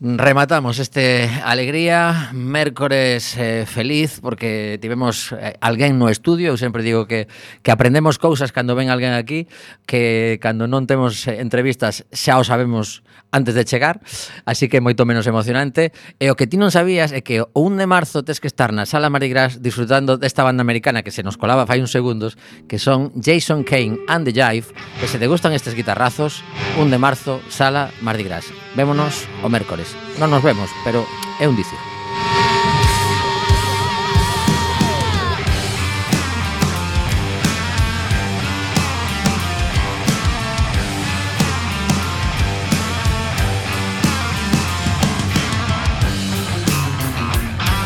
Rematamos este alegría, mércores eh, feliz porque tivemos eh, alguén no estudio, eu sempre digo que que aprendemos cousas cando ven alguén aquí, que cando non temos eh, entrevistas xa o sabemos antes de chegar, así que moito menos emocionante. E o que ti non sabías é que o 1 de marzo tes que estar na Sala Marigras disfrutando desta banda americana que se nos colaba fai uns segundos, que son Jason Kane and the Jive, que se te gustan estes guitarrazos, 1 de marzo, Sala Mardi Gras. Vémonos o mércores. Non nos vemos, pero é un dicio.